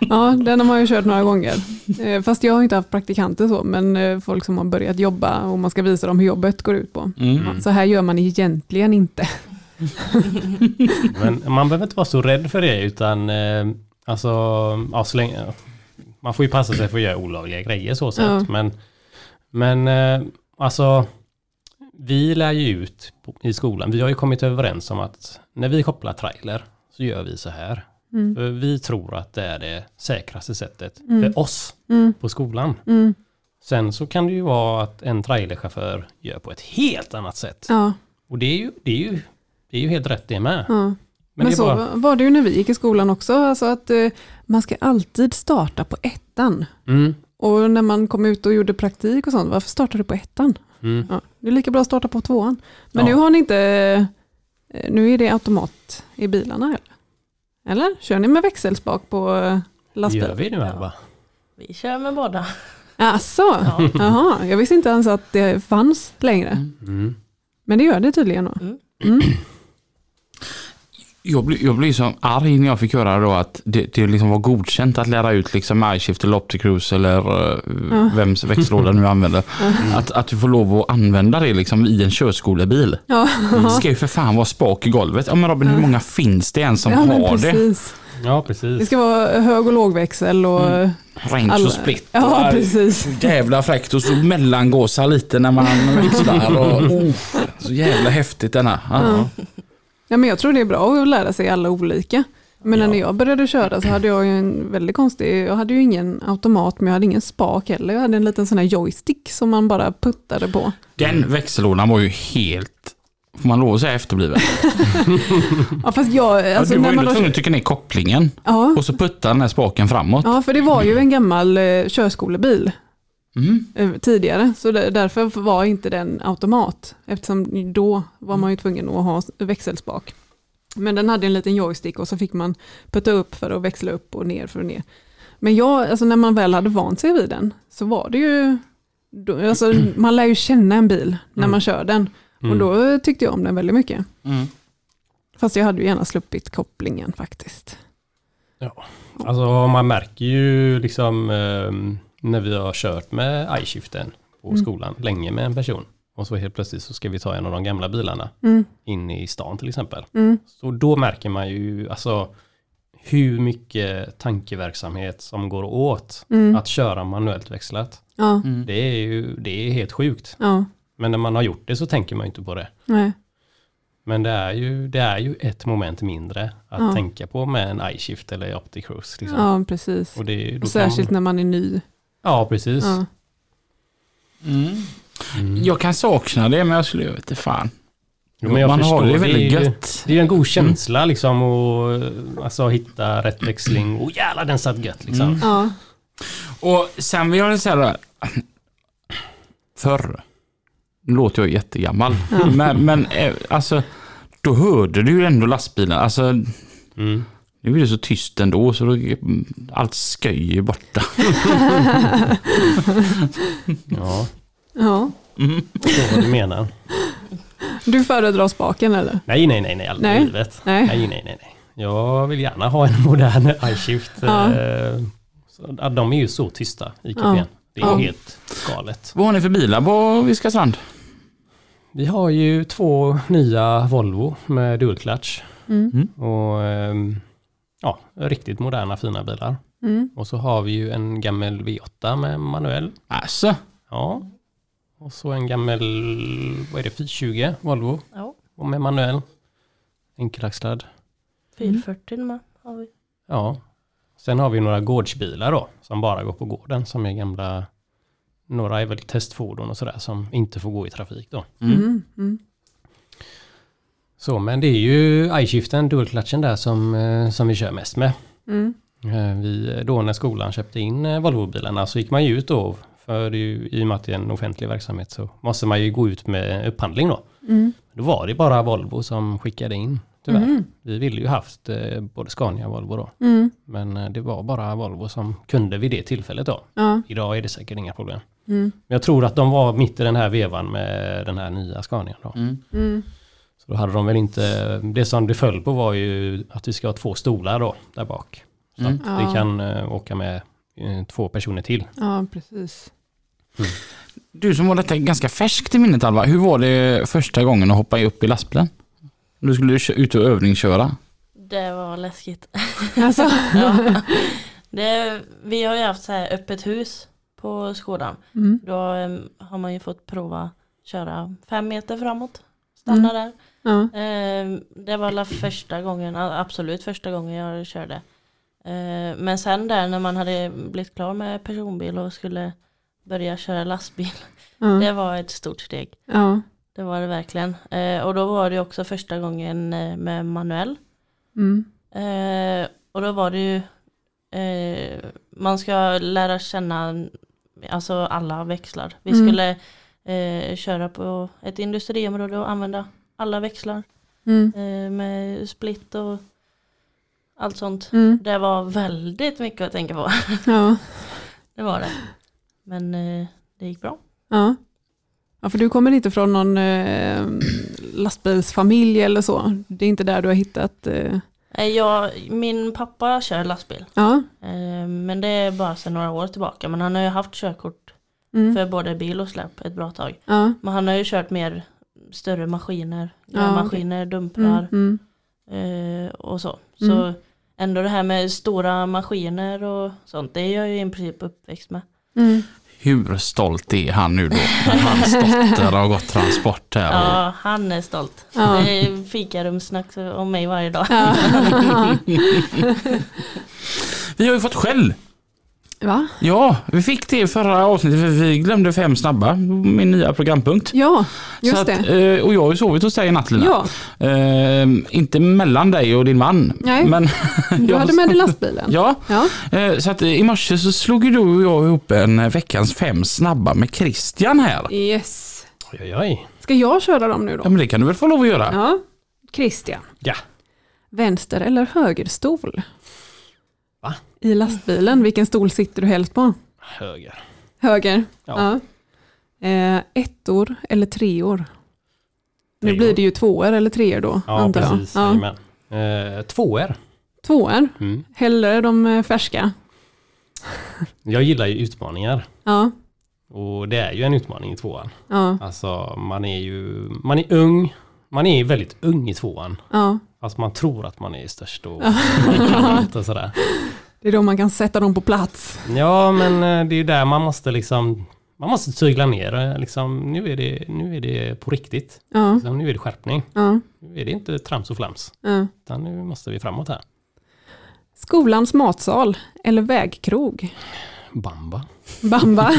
ja, den har man ju kört några gånger. Eh, Fast jag har inte haft praktikanter så, men eh, folk som har börjat jobba och man ska visa dem hur jobbet går ut på. Mm. Så här gör man egentligen inte. Men man behöver inte vara så rädd för det utan eh, alltså, ja, så länge, man får ju passa sig för att göra olagliga grejer så sett. Ja. Men, men alltså, vi lär ju ut i skolan, vi har ju kommit överens om att när vi kopplar trailer så gör vi så här. Mm. För vi tror att det är det säkraste sättet Mm. för oss Mm. på skolan. Mm. Sen så kan det ju vara att en trailerchaufför gör på ett helt annat sätt. Ja, Och det är ju, det är ju, det är ju helt rätt det med. ja. Men, Men, så bara, var det ju när vi gick i skolan också, alltså att eh, man ska alltid starta på ettan. mm, Och när man kom ut och gjorde praktik och sånt, varför startar du på ettan? mm. Ja, det är lika bra att starta på tvåan. Men Ja. nu har ni inte, eh, nu är det automat i bilarna eller? Eller? Kör ni med växelspak på eh, lastbilar? Gör vi nu Alva? Vi kör med båda. Alltså, Ja. jaha, jag visste inte ens att det fanns längre. Mm. Men det gör det tydligen då. Mm. Mm. Jag, blir, jag blir så arg när jag fick höra då att det, det liksom var godkänt att lära ut liksom iShift eller Opticruise eller uh, Ja. vems växellåda nu använder. Att, att du får lov att använda det liksom i en körskolebil. Ja, Det ska ju för fan vara spak i golvet. Ja men Robin, hur många finns det än som ja har det? precis. Ja, Det precis. ska vara hög och lågväxel och... Mm. Range alla- och split. Ja, precis. Jävla fräckt och så mellangåsa lite när man växlar. Och, oh, så jävla häftigt denna. Ja. Ja, men jag tror det är bra att lära sig alla olika. Men Ja. när jag började köra så hade jag ju en väldigt konstig, jag hade ju ingen automat men jag hade ingen spak heller. Jag hade en liten sån här joystick som man bara puttade på. Den växellådan var ju helt, får man lov att säga efterbliven. Ja, fast jag, Alltså, alltså du var när ju man tvungen att trycka ner kopplingen ja, och så putta den här spaken framåt. ja, för det var ju en gammal eh, körskolebil Mm. eh, tidigare, så därför var inte den automat, eftersom då var man ju tvungen att ha växelspak. Men den hade en liten joystick och så fick man putta upp för att växla upp och ner för att ner. Men jag, alltså när man väl hade vant sig vid den så var det ju, alltså man lär ju känna en bil när Mm. man kör den. Och Mm. då tyckte jag om den väldigt mycket. Mm. Fast jag hade ju gärna sluppit kopplingen faktiskt. Alltså man märker ju liksom ehm, när vi har kört med iShiften på Mm. skolan länge med en person. Och så helt plötsligt så ska vi ta en av de gamla bilarna Mm, in i stan till exempel. mm, Så då märker man ju alltså hur mycket tankeverksamhet som går åt mm, att köra manuellt växlat. ja, Mm. Det är ju det är helt sjukt. ja, Men när man har gjort det så tänker man ju inte på det. nej, Men det är ju, det är ju ett moment mindre att Ja. tänka på med en iShift eller Opticruise. Liksom. ja precis. Och det, Och kan- särskilt när man är ny. Ja, precis. Ja. Mm. Mm. Jag kan sakna det men jag skulle, jag vet inte fan. Jo, men jag Man har förstår, det det är väldigt gött. Det är ju en god känsla liksom och alltså hitta rätt växling. Och jävlar den satt gött liksom. Mm. Ja. Och sen vill jag säga det här, förr. Nu låter jag jättegammal. Men, men eh, alltså, då hörde du ju ändå lastbilen. Alltså, Mm. Nu är det så tyst ändå så då, allt sköj är borta. Ja, Ja. så vad du menar. Du föredrar spaken eller? Nej, nej, nej, nej, aldrig Nej. livet. Nej. Nej, nej, nej, nej. Jag vill gärna ha en modern iShift. Ja. eh, så- De är ju så tysta i kupén. Ja. Det är Ja. helt galet. Vad har ni för bilar på Viskastrand? Vi har ju två nya Volvo med dual clutch. Mm. Och ehm, ja, riktigt moderna fina bilar. Mm. Och så har vi ju en gammal V8 med manuell. Alltså, Ja. Och så en gammal, vad är det, 420 Volvo. Ja, Och med manuell. Enkelaxlad. 440 med har vi. Ja. Sen har vi några gårdsbilar då, som bara går på gården, som är gamla, några är väl testfordon och sådär, som inte får gå i trafik då. Mm. Mm. Så, men det är ju iShiften, dual-clutchen där som, eh, som vi kör mest med. Mm. Eh, Vi, då när skolan köpte in eh, Volvo-bilarna så gick man ju ut då, för det är ju, i och med att det är en offentlig verksamhet så måste man ju gå ut med upphandling då. Mm. Då var det bara Volvo som skickade in, tyvärr. Mm. Vi ville ju haft både Scania och Volvo då. Mm. Men det var bara Volvo som kunde vid det tillfället då. Ja. Idag är det säkert inga problem. Mm. Men jag tror att de var mitt i den här vevan med den här nya Scania då. Mm. Så då hade de väl inte, det som det föll på var ju att vi ska ha två stolar då, där bak. Så Mm. att Ja. vi kan eh, åka med eh, två personer till. ja, precis. du som har detta ganska färskt i minnet Alva. Hur var det första gången att hoppa upp i lastbilen? Du skulle ut och övningsköra. Det var läskigt. Alltså, ja. det, vi har ju haft så här öppet hus på skolan. mm. Då em, har man ju fått prova köra fem meter framåt. Stanna där. Ja. Em, det var alla första gången, absolut första gången jag körde. Eh, men sen där när man hade blivit klar med personbil och skulle börja köra lastbil. Ja. Det var ett stort steg. ja. Det var det verkligen. Eh, och då var det också första gången eh, med manuell. Mm. Eh, och då var det ju, eh, man ska lära känna alltså alla växlar. Vi Mm. skulle eh, köra på ett industriområde och använda alla växlar Mm. eh, med split och allt sånt. Mm. Det var väldigt mycket att tänka på. Ja. det var det. Men eh, det gick bra. Ja. ja, för du kommer inte från någon eh, lastbilsfamilj eller så. Det är inte där du har hittat... Jag, min pappa kör lastbil. ja. Men det är bara sedan några år tillbaka. Men han har ju haft körkort Mm. för både bil och släp ett bra tag. ja. Men han har ju kört mer större maskiner, Ja, grävmaskiner, Mm. dumprar Mm. eh, och så. Mm. Så ändå det här med stora maskiner och sånt, det är jag ju i princip uppväxt med. Mm. Hur stolt är han nu då? När hans dotter har gått transport här. Och... Ja, han är stolt. Ja. Det är fikarumssnack om mig varje dag. Ja. Vi har ju fått skäll. Va? Ja, vi fick det i förra avsnittet för vi glömde fem snabba. Min nya programpunkt. Ja, just att, det. eh, och jag har ju sovit hos dig i natt Lina. Ja, Eh, inte mellan dig och din man. Nej. Men, du hade med dig lastbilen. Ja, Ja. eh, så att eh, i morse så slog ju du och jag ihop en eh, veckans fem snabba med Christian här. Yes. Oj, oj, oj. Ska jag köra dem nu Ja då? men det kan du väl få lov att göra? Ja. Christian, Ja. vänster eller högerstol? I lastbilen, vilken stol sitter du helst på? Höger. Höger? Ja. Ja. Eh, ettor eller treor? Nu Treor. blir det ju tvåor eller treor då, Ja, antar jag. precis. Ja. Eh, tvåor. Tvåor, Mm. hellre de eh, färska. Jag gillar ju utmaningar. Ja, Och det är ju en utmaning i tvåan. ja, Alltså man är ju, man är ung. Man är väldigt ung i tvåan. ja. Fast man tror att man är störst och och sådär. Det är då man kan sätta dem på plats. Ja men eh, det är ju där man måste liksom man måste tygla ner eh, liksom, nu, är det, nu är det på riktigt. Ja, Liksom, nu är det skärpning. ja, Nu är det inte trams och flams. ja. Utan nu måste vi framåt här. Skolans matsal eller vägkrog? Bamba. Bamba.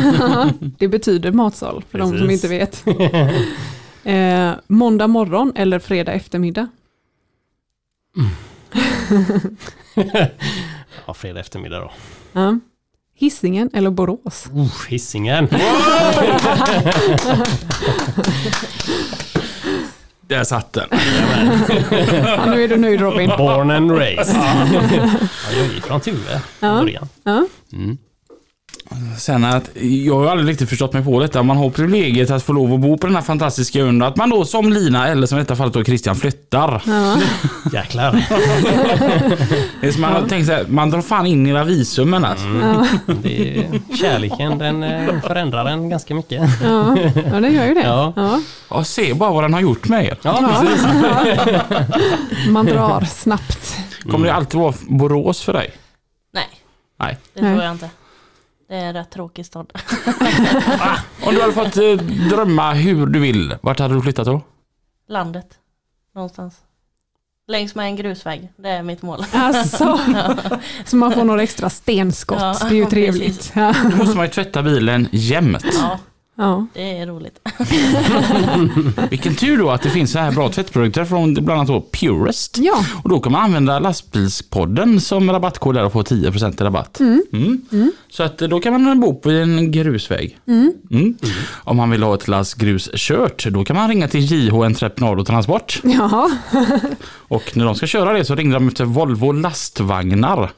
det betyder matsal för de som Precis. inte vet. Eh, måndag morgon eller fredag eftermiddag? Ja, fredag eftermiddag då. Ja. Hisingen eller Borås? Uh, Hisingen. Där satt den. Ja, nu är du nöjd Robin. Born and raised. ja, jag är från Tuve från början. Ja. Sen att, jag har aldrig riktigt förstått mig på detta. Man har privilegiet att få lov att bo på den här fantastiska ön. Att man då som Lina, eller som i detta fallet då Christian, flyttar. Jäklar. Det är som man har tänkt så här, man drar fan in i visumen alltså. Det är, kärleken den eh, förändrar en ganska mycket. Ja, ja, det gör ju det. Ja. Ja. Ja, se bara vad den har gjort med er. Ja, precis. Man drar snabbt. Kommer det alltid vara Borås för dig? Nej, Nej. det tror jag inte. Det är en rätt tråkig stad. Om du hade fått eh, drömma hur du vill, vart hade du flyttat då? Landet. Någonstans. Längs med en grusväg. Det är mitt mål. Alltså, så man får några extra stenskott. Ja, det är ju precis. trevligt. Ja. Då måste man ju tvätta bilen jämt. Ja, Ja. det är roligt. Vilken tur då att det finns så här bra tvättprodukter från bland annat då Purest. ja, Och då kan man använda lastbilspodden som rabattkod där och få 10% i rabatt. Mm. Så att då kan man bo på en grusväg. Mm. Om man vill ha ett lass grus kört, då kan man ringa till JH Entreprenad och Transport. ja. Och när de ska köra det så ringde de efter Volvo lastvagnar.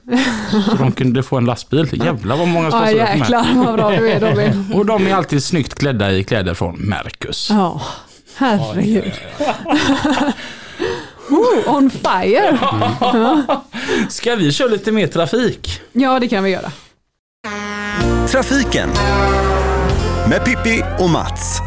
Så de kunde få en lastbil. Jävlar vad många ska ja jäklar vad bra du är Robin. Och de är alltid snyggt klädda i kläder från Mercus. Ja, herregud. Oh, on fire! Ska vi köra lite mer trafik? Ja, det kan vi göra. Trafiken med Pippi och Mats.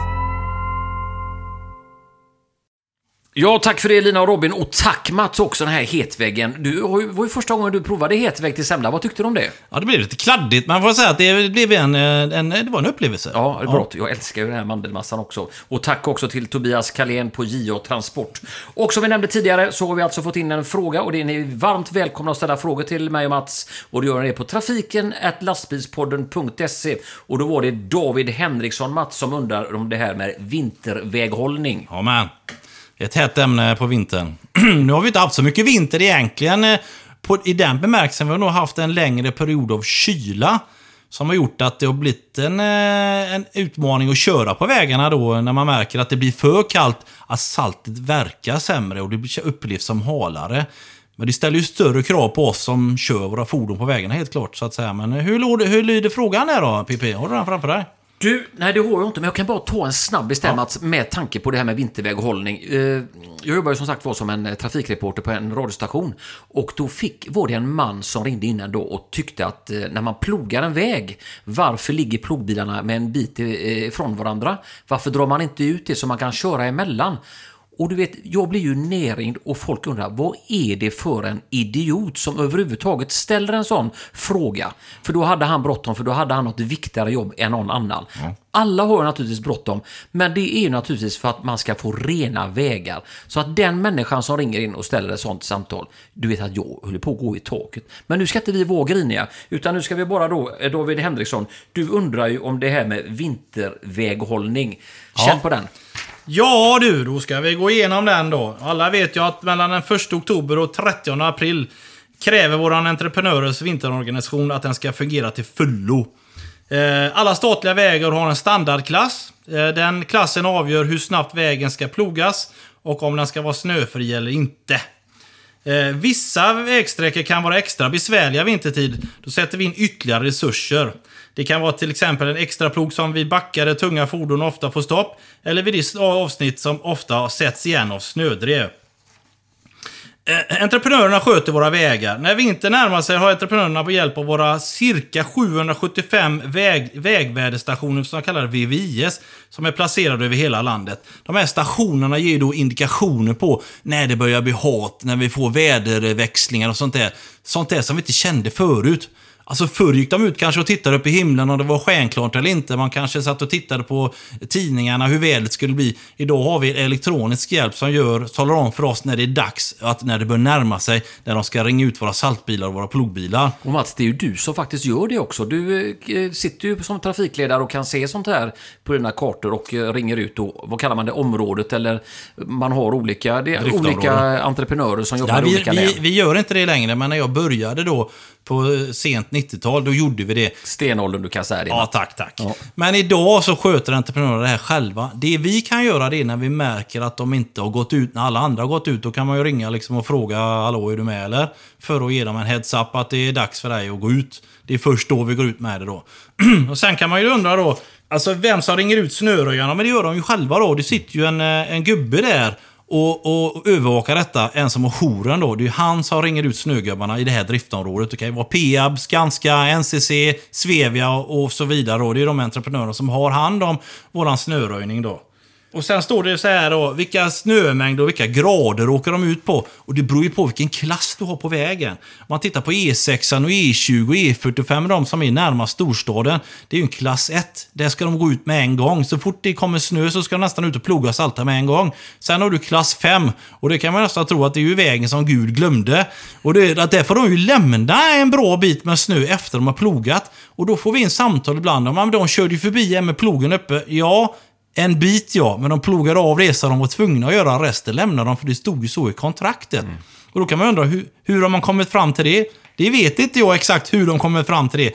Ja, tack för det Lina och Robin och tack Mats också den här hetväggen. Du var ju första gången du provade hetvägg till semla. Vad tyckte du om det? Ja, det blev lite kladdigt, men får säga att det blev en, eh, en, det var en upplevelse. Ja, det är bra. Jag älskar ju den här mandelmassan också. Och tack också till Tobias Kalén på JA Transport. Och som vi nämnde tidigare så har vi alltså fått in en fråga och det är ni varmt välkomna att ställa frågor till mig och Mats. Och det gör ni på trafiken lastbilspodden.se. Och då var det David Henriksson Mats som undrar om det här med vinterväghållning. Ja, men. Ett hett ämne på vintern. nu har vi inte haft så mycket vinter egentligen. Eh, på, I den bemärkelsen vi har nog haft en längre period av kyla. Som har gjort att det har blivit en, eh, en utmaning att köra på vägarna då när man märker att det blir för kallt. Att saltet verkar sämre och det upplevs som halare. Men det ställer ju större krav på oss som kör våra fordon på vägarna helt klart. så att säga. Men eh, hur, hur lyder frågan här då, Pippi? Har du den framför dig? Du, nej det har jag inte, men jag kan bara ta en snabb bestämmelse med tanke på det här med vinterväghållning. Eh, Jag jobbar ju som sagt var som en eh, trafikreporter på en radiostation och då fick, var det en man som ringde innan då och tyckte att eh, när man plogar en väg, varför ligger plogbilarna med en bit ifrån varandra? Varför drar man inte ut det så man kan köra emellan? Och du vet, jag blir ju nerringd och folk undrar vad är det för en idiot som överhuvudtaget ställer en sån fråga? För då hade han bråttom, för då hade han något viktigare jobb än någon annan. Alla har ju naturligtvis bråttom, men det är ju naturligtvis för att man ska få rena vägar. Så att den människan som ringer in och ställer ett sånt samtal, du vet att jag håller på att gå i taket. Men nu ska inte vi vara griniga, utan nu ska vi bara då, David Henriksson, du undrar ju om det här med vinterväghållning. Känn på den. Ja du, då ska vi gå igenom den då. Alla vet ju att mellan den 1 oktober och 30 april kräver våran entreprenörers vinterorganisation att den ska fungera till fullo. Eh, alla statliga vägar har en standardklass. Eh, den klassen avgör hur snabbt vägen ska plogas och om den ska vara snöfri eller inte. Eh, vissa vägsträckor kan vara extra besvärliga vintertid. Då sätter vi in ytterligare resurser. Det kan vara till exempel en extra plog som vid backar tunga fordon ofta får stopp. Eller vid det avsnitt som ofta sätts igen av snödrev. Eh, Entreprenörerna sköter våra vägar. När vintern närmar sig har entreprenörerna på hjälp av våra cirka 775 väg, vägväderstationer som kallar VVIS, som är placerade över hela landet. De här stationerna ger då indikationer på när det börjar bli hat, när vi får väderväxlingar och sånt där. Sånt där som vi inte kände förut. Alltså förr gick de ut kanske och tittade upp i himlen om det var stjärnklart eller inte. Man kanske satt och tittade på tidningarna hur vädret skulle bli. Idag har vi elektronisk hjälp som gör, talar om för oss när det är dags, att när det börjar närma sig, när de ska ringa ut våra saltbilar och våra plogbilar. Och Mats, det är ju du som faktiskt gör det också. Du eh, sitter ju som trafikledare och kan se sånt här på dina kartor och eh, ringer ut då, vad kallar man det, området eller man har olika, det olika entreprenörer som jobbar Ja, vi, olika vi, län. vi gör inte det längre, men när jag började då på eh, sent 90-tal, då gjorde vi det. Stenåldern du kan säga det. Ja, tack, tack. Ja. Men idag så sköter entreprenörerna det här själva. Det vi kan göra det är när vi märker att de inte har gått ut, när alla andra har gått ut, då kan man ju ringa liksom och fråga hallå är du med eller? För att ge dem en heads-up att det är dags för dig att gå ut. Det är först då vi går ut med det då. och sen kan man ju undra då, alltså vem som ringer ut snöröjarna? Men det gör de ju själva då. Det sitter ju en, eh, en gubbe där och, och övervakar detta, en som har jouren då. Det är ju han som ringer ut snögubbarna i det här driftområdet. Det kan ju vara Peab, Skanska, NCC, Svevia och så vidare. Då. Det är de entreprenörer som har hand om våran snöröjning då. Och sen står det så här då, vilka snömängder och vilka grader åker de ut på? Och det beror ju på vilken klass du har på vägen. Om man tittar på E6 och E20 och E45, de som är närmast storstaden, det är ju en klass 1. Där ska de gå ut med en gång. Så fort det kommer snö så ska de nästan ut och ploga och salta med en gång. Sen har du klass 5 och det kan man nästan tro att det är ju vägen som Gud glömde. Och det, att där får de ju lämna en bra bit med snö efter de har plogat. Och då får vi in samtal ibland om att de körde ju förbi en med plogen uppe. Ja, en bit ja, men de plogade av det så de var tvungna att göra. Resten lämnade de för det stod ju så i kontraktet. Och då kan man undra, hur, hur har man kommit fram till det? Det vet inte jag exakt hur de kommer fram till det.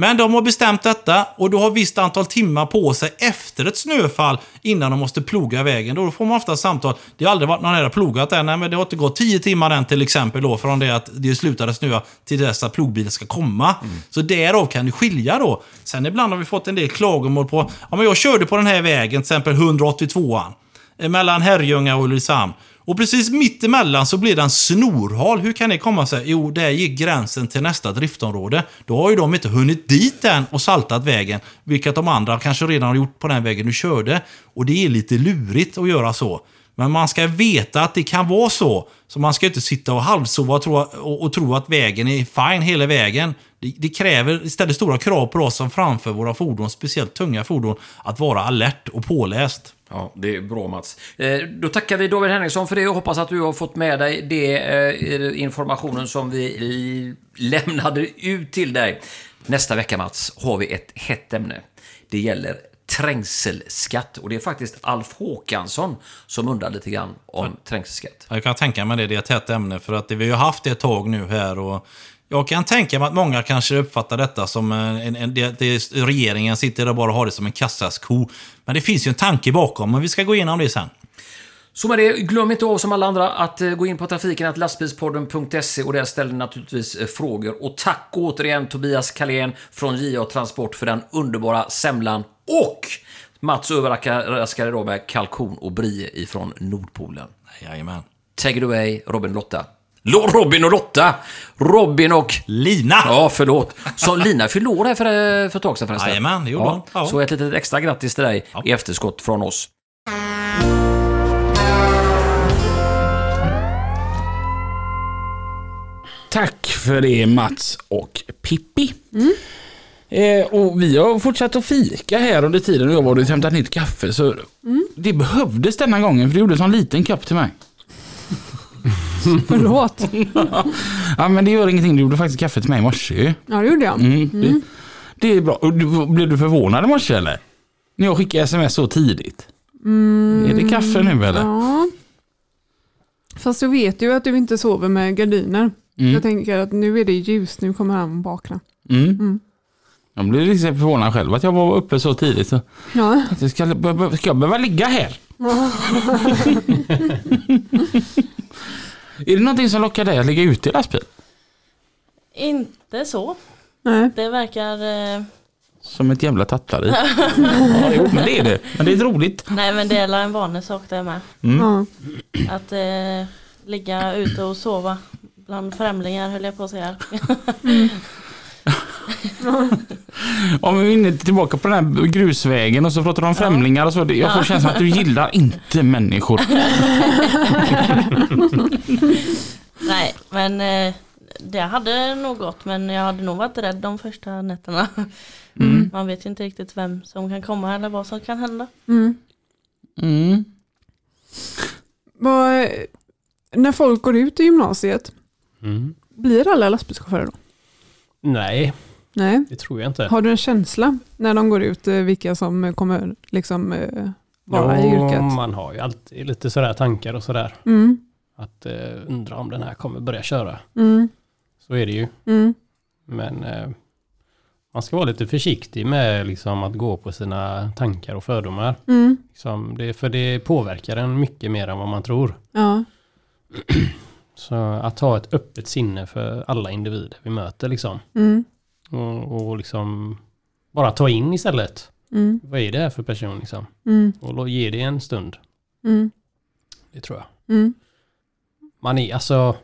Men de har bestämt detta och du har visst antal timmar på sig efter ett snöfall innan de måste ploga vägen. Då får man ofta samtal. Det har aldrig varit någon här har plogat än. Nej, men det har inte gått 10 timmar än till exempel då från det att det slutade snöa till dess att plogbilen ska komma. Så därav kan det skilja då. Sen ibland har vi fått en del klagomål på, ja men jag körde på den här vägen, till exempel 182an. Eh, mellan Herrljunga och Ulricehamn. Och precis mitt emellan så blir den snorhal. Hur kan det komma sig? Jo, där gick gränsen till nästa driftområde. Då har ju de inte hunnit dit än och saltat vägen. Vilket de andra kanske redan har gjort på den vägen du körde. Och det är lite lurigt att göra så. Men man ska veta att det kan vara så. Så man ska inte sitta och halvsova och tro, och, och tro att vägen är fine hela vägen. Det, det kräver istället stora krav på oss som framför våra fordon, speciellt tunga fordon, att vara alert och påläst. Ja, det är bra Mats. Eh, då tackar vi David Henriksson för det och hoppas att du har fått med dig det eh, informationen som vi lämnade ut till dig. Nästa vecka Mats har vi ett hett ämne. Det gäller trängselskatt och det är faktiskt Alf Håkansson som undrar lite grann om trängselskatt. Jag kan tänka mig det, det är ett hett ämne för att det, vi har ju haft det ett tag nu här och jag kan tänka mig att många kanske uppfattar detta som en, en, det, det, regeringen sitter där och bara har det som en kassasko. Men det finns ju en tanke bakom, men vi ska gå igenom det sen. Så med det, glöm inte av som alla andra att eh, gå in på trafiken lastbilspodden.se och där ställer ni naturligtvis eh, frågor. Och tack återigen Tobias Kalén från JA Transport för den underbara semlan och Mats överraskade idag med kalkon och brie ifrån Nordpolen. Jajamän. Take it away, Robin och Lotta. Lo- Robin och Lotta! Robin och... Lina! Ja, förlåt. Som Lina fyllde år här för, för ett tag sedan förresten. Jajamän, det gjorde hon. Ja. Så ett litet extra grattis till dig Ja. i efterskott från oss. Tack för det Mats och Pippi. Eh, och vi har fortsatt att fika här under tiden och jag var och hämtat nytt kaffe. Så Det behövdes denna gången för du gjorde en sån liten kopp till mig. Förlåt. Ja men det gör ingenting, du gjorde faktiskt kaffe till mig i morse ju. Ja, det gjorde jag. mm. Det, det är bra. Du, blev du förvånad i morse eller? När jag skickade sms så tidigt. Är det kaffe nu eller? Ja. Fast jag vet ju att du inte sover med gardiner. Mm. Jag tänker att nu är det ljus, nu kommer han vakna. Mm. Jag blev lite förvånad själv att jag var uppe så tidigt. Så Ja. jag ska, ska jag behöva ligga här? är det någonting som lockar dig att ligga ute i lastbil? Inte så. Nej. Det verkar... Eh, Som ett jävla tattari. ja, jo, men det är det. Men det är roligt. nej men det är en vanlig sak det med. Ja. Att eh, ligga ute och sova bland främlingar höll jag på att säga. Om vi är inne tillbaka på den här grusvägen och så pratar de om främlingar och så. Jag får känslan att du gillar inte människor. nej men eh, det hade nog gått men jag hade nog varit rädd de första nätterna. Man vet ju inte riktigt vem som kan komma eller vad som kan hända. Mm. Mm. Vad, när folk går ut i gymnasiet, Mm. blir alla lastbilschaufförer då? Nej, Nej. det tror jag inte. Har du en känsla när de går ut eh, vilka som kommer liksom eh, vara i Jo, yrket? Man har ju alltid lite sådär tankar och sådär. Mm. Att eh, undra om den här kommer börja köra. Mm. Så är det ju. Mm. Men eh, man ska vara lite försiktig med liksom, att gå på sina tankar och fördomar. Mm. Liksom, det, för det påverkar en mycket mer än vad man tror. Ja. Så att ha ett öppet sinne för alla individer vi möter liksom. Mm. Och, och liksom bara ta in istället. Mm. Vad är det här för person liksom? Mm. Och ge det en stund. Mm. Det tror jag. Mm. Man är alltså,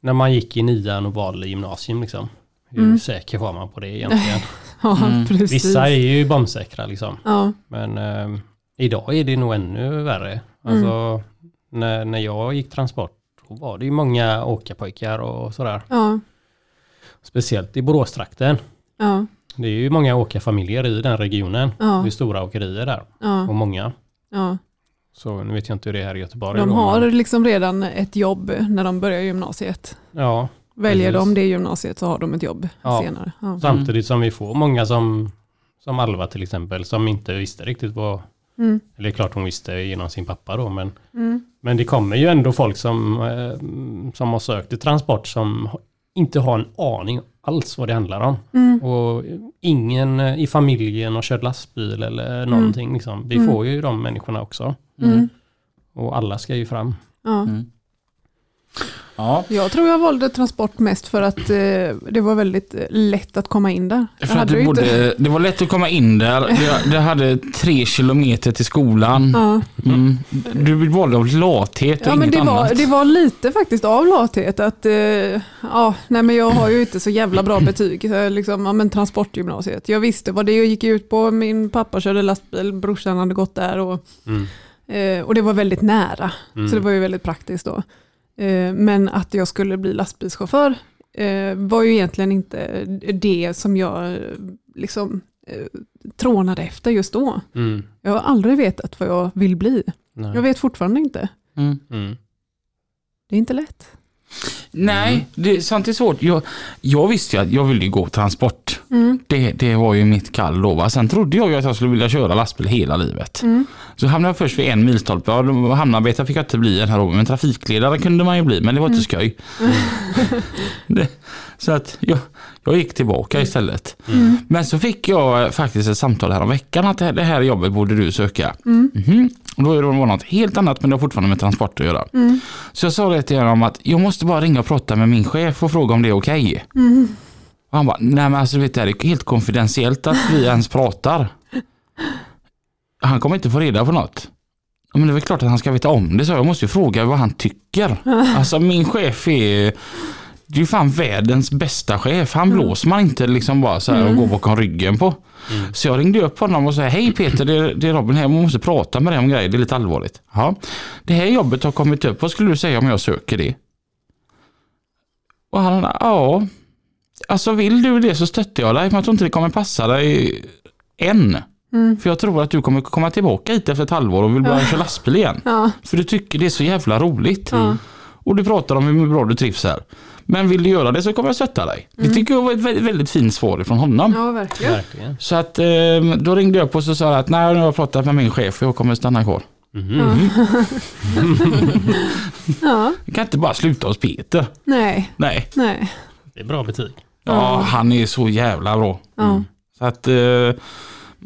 när man gick i nian och valde gymnasium liksom. Hur Mm. säker var man på det egentligen? Ja, Mm. precis. Vissa är ju bombsäkra liksom. Ja. Men eh, idag är det nog ännu värre. Alltså när, när jag gick transport då var det ju många åkarpojkar och sådär. Ja. Speciellt i Boråstrakten. Ja. Det är ju många åkarfamiljer i den regionen. Ja. Det är stora åkerier där. Ja. Och många. Ja. Så nu vet jag inte hur det är här i Göteborg. De har men- liksom redan ett jobb när de börjar gymnasiet. Ja, Väljer Precis. de det gymnasiet så har de ett jobb Ja. senare. Ja. samtidigt som vi får många som, som Alva till exempel, som inte visste riktigt vad, Mm. eller klart hon visste genom sin pappa då, men, Mm. men det kommer ju ändå folk som, eh, som har sökt till transport som inte har en aning alls vad det handlar om. Mm. Och ingen eh, i familjen har kört lastbil eller någonting. Liksom. Vi Mm. får ju de människorna också. Mm. Och alla ska ju fram. Ja. Ja, Jag tror jag valde transport mest för att eh, det var väldigt eh, lätt att komma in där. För att du bodde, det var lätt att komma in där. Det, det hade tre kilometer till skolan. Ja. Mm. Du valde av lathet och Ja, men inget det var, annat. det var lite faktiskt av lathet. Att, eh, ja, nej, men jag har ju inte så jävla bra betyg. Liksom, ja, men transportgymnasiet. Jag visste vad det gick ut på. Min pappa körde lastbil, brorsan hade gått där. Och, Mm. eh, och det var väldigt nära. Mm. Så det var ju väldigt praktiskt då. Eh, men att jag skulle bli lastbilschaufför eh, var ju egentligen inte det som jag liksom eh, trånade efter just då. Mm. Jag har aldrig vetat vad jag vill bli. Nej. Jag vet fortfarande inte. Mm. Mm. Det är inte lätt. Nej, det är sant det är svårt. Jag, jag visste ju att jag ville gå transport. Mm. Det, det var ju mitt kall då. Va? Sen trodde jag ju att jag skulle vilja köra lastbil hela livet. Mm. Så hamnade jag först vid en milstolpe. Ja, hamnarbetare fick jag inte bli den här gången, men trafikledare kunde man ju bli, men det var inte skoj. det, så att jag, jag gick tillbaka istället. Mm. Men så fick jag faktiskt ett samtal här om veckan att det här, jobbet borde du söka. Mm. Mhm. Och då är det något helt annat men det har fortfarande med transport att göra. Mm. Så jag sa det till honom att jag måste bara ringa och prata med min chef och fråga om det är okej. Mm. Och han bara, nej men alltså vet du, det är helt konfidentiellt att vi ens pratar. Han kommer inte få reda på något. Men det är väl klart att han ska veta om det så jag måste ju fråga vad han tycker. Alltså min chef är det är ju fan världens bästa chef. Han blåser man inte liksom bara så här och går bakom ryggen på. Så jag ringde upp honom och sa hej Peter, det, det är Robin här, man måste prata med dig om grejer, det är lite allvarligt. Ja. Det här jobbet har kommit upp, vad skulle du säga om jag söker det? Och han ja, alltså vill du det så stöttar jag dig, men jag tror inte det kommer passa dig än. Mm. För jag tror att du kommer komma tillbaka hit efter ett halvår och vill börja köra lastbil igen. Ja. För du tycker det är så jävla roligt. Ja. Och du pratar om hur bra du trivs här. Men vill du göra det så kommer jag stötta dig. Det tycker jag var ett väldigt, väldigt fint svar från honom. ja, verkligen. Verkligen. Så att eh, då ringde jag upp och så sa att nej, nu har jag pratat med min chef och jag kommer stanna kvar. Mhm. Ja. Jag kan inte bara sluta hos Peter. Nej, Nej, nej. Det är bra betyg. ja, han är så jävla bra. Ja. Så att, eh,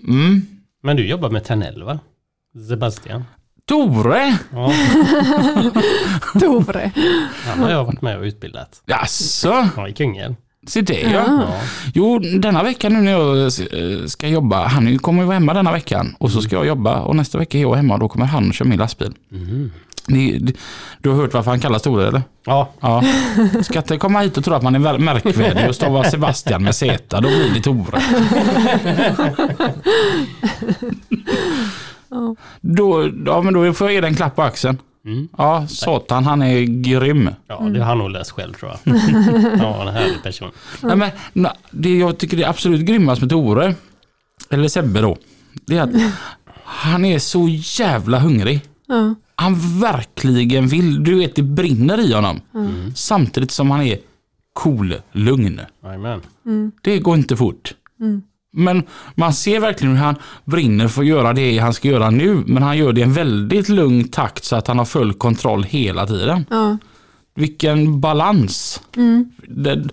mm. Men du jobbar med Tenell va? Sebastian? Tore! Ja, Tore. han har jag varit med och utbildat. Jaså, Ja, i Kungälv. se det ja. Ja. Jo, denna vecka nu när jag eh, ska jobba, han kommer ju vara hemma denna veckan och så ska jag jobba och nästa vecka är jag hemma och då kommer han köra min lastbil. Det, det, du har hört varför han kallas Tore eller? Ja, Ja. Ska inte komma hit och tro att man är märkvärdig och stava Sebastian med Z, då blir det Tore. Ja. Då, ja, men då får jag ge dig en klapp på axeln. Mm. Ja, satan han är grym. ja det har han nog läst själv tror jag. Ja, en härlig person. Nej, men, na, det jag tycker det är absolut grymmast med Tore, eller Sebbe då, det är att han är så jävla hungrig. Ja. Han verkligen vill, du vet det brinner i honom. Mm. Samtidigt som han är cool, lugn. Jajamän. Det går inte fort. Men man ser verkligen hur han brinner för att göra det han ska göra nu. Men han gör det i en väldigt lugn takt så att han har full kontroll hela tiden. Ja. Vilken balans. Mm. Det,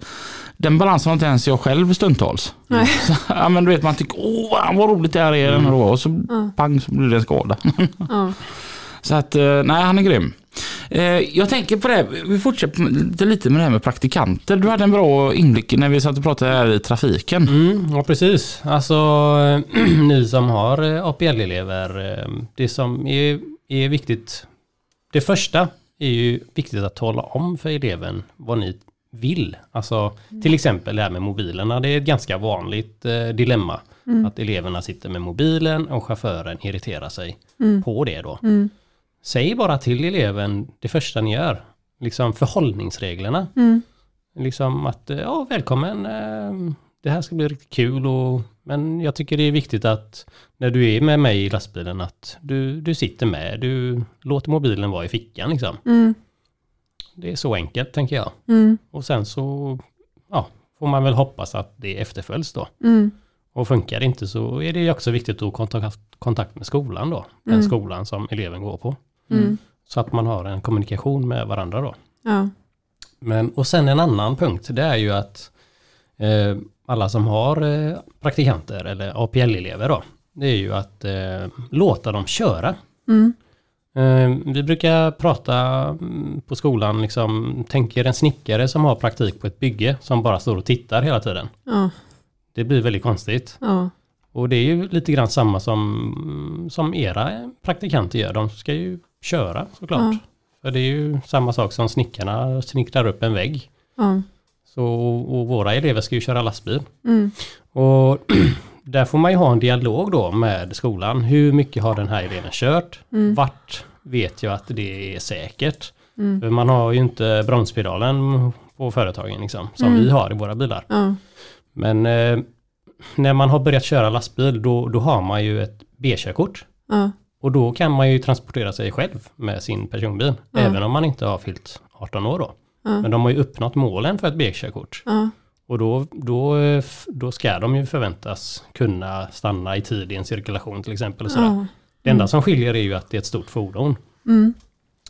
Den balansen har inte ens jag själv stundtals. Nej. Så, ja, men du vet man tycker åh vad roligt det här är mm. och så Ja. pang så blir det en skada. Ja. Så att eh, nej han är grym. Eh, Jag tänker på det, vi fortsätter lite- med det här med praktikanter. Du hade en bra inblick när vi satt och pratade här i trafiken. Mm, ja precis. Alltså ni som har eh, APL-elever, eh, det som är, är viktigt. Det första är ju viktigt att tala om för eleven vad ni vill. Alltså till exempel det här med mobilerna. Det är ett ganska vanligt eh, dilemma. Att eleverna sitter med mobilen och chauffören irriterar sig på det då. Mm. Säg bara till eleven det första ni gör. Liksom förhållningsreglerna. Mm. Liksom att, eh, ja välkommen, eh, det här ska bli riktigt kul och men jag tycker det är viktigt att när du är med mig i lastbilen att du, du sitter med, du låter mobilen vara i fickan liksom. Mm. Det är så enkelt tänker jag. Mm. Och sen så ja, får man väl hoppas att det efterföljs då. Mm. Och funkar det inte så är det också viktigt att kontakt, kontakt med skolan då. Den Mm. skolan som eleven går på. Mm. Så att man har en kommunikation med varandra då. Ja. Men, och sen en annan punkt, det är ju att eh, alla som har eh, praktikanter eller APL-elever då, det är ju att eh, låta dem köra. Mm. Eh, vi brukar prata mm, på skolan, liksom, tänk er en snickare som har praktik på ett bygge som bara står och tittar hela tiden. Ja. Det blir väldigt konstigt. Ja. Och det är ju lite grann samma som, som era praktikanter gör. De ska ju köra såklart. Ja. För det är ju samma sak som snickarna snickrar upp en vägg. Ja. Så, och våra elever ska ju köra lastbil. Mm. Och där får man ju ha en dialog då med skolan. Hur mycket har den här eleven kört? Mm. Vart vet jag att det är säkert? Mm. För man har ju inte bromspedalen på företagen liksom, som Mm. vi har i våra bilar. Ja. Men eh, när man har börjat köra lastbil då, då har man ju ett B-körkort. Och då kan man ju transportera sig själv med sin personbil. Ja. Även om man inte har fyllt 18 år då. Ja. Men de har ju uppnått målen för ett B-körkort. Ja. Och då, då, då ska de ju förväntas kunna stanna i tid i en cirkulation till exempel. Och sådär. Det enda som skiljer är ju att det är ett stort fordon. Mm.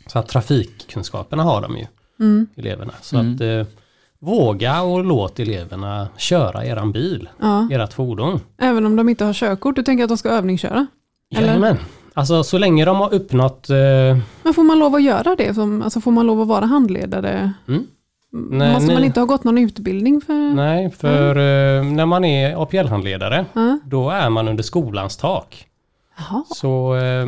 Så att trafikkunskaperna har de ju, Mm. eleverna. Så Mm. att eh, våga och låt eleverna köra eran bil, Ja. ert fordon. Även om de inte har körkort, du tänker att de ska övningsköra? Eller? Alltså så länge de har uppnått eh, Men får man lov att göra det? Som, alltså får man lov att vara handledare? Mm. M- Nej, Måste man ni- inte ha gått någon utbildning för? Nej, för eh, när man är APL-handledare, Ja. då är man under skolans tak. Jaha. Så eh,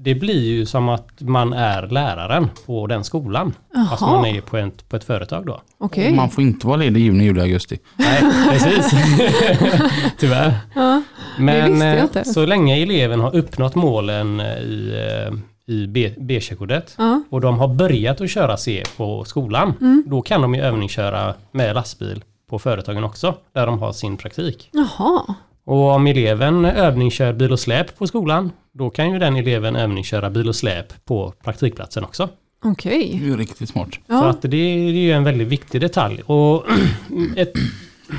det blir ju som att man är läraren på den skolan. Fast man är på ett, på ett företag då. Okej. Man får inte vara ledig i juni, juli, augusti. Nej, precis. Tyvärr. Ja. Men eh, så länge eleven har uppnått målen eh, i, eh, i B-körkortet Ja. och de har börjat att köra C på skolan, Mm. då kan de ju övningsköra med lastbil på företagen också, där de har sin praktik. Jaha. Och om eleven övningskör bil och släp på skolan, då kan ju den eleven övningsköra bil och släp på praktikplatsen också. Okej. Det är ju riktigt smart. Så Ja. att det, är ju en väldigt viktig detalj. Och ett,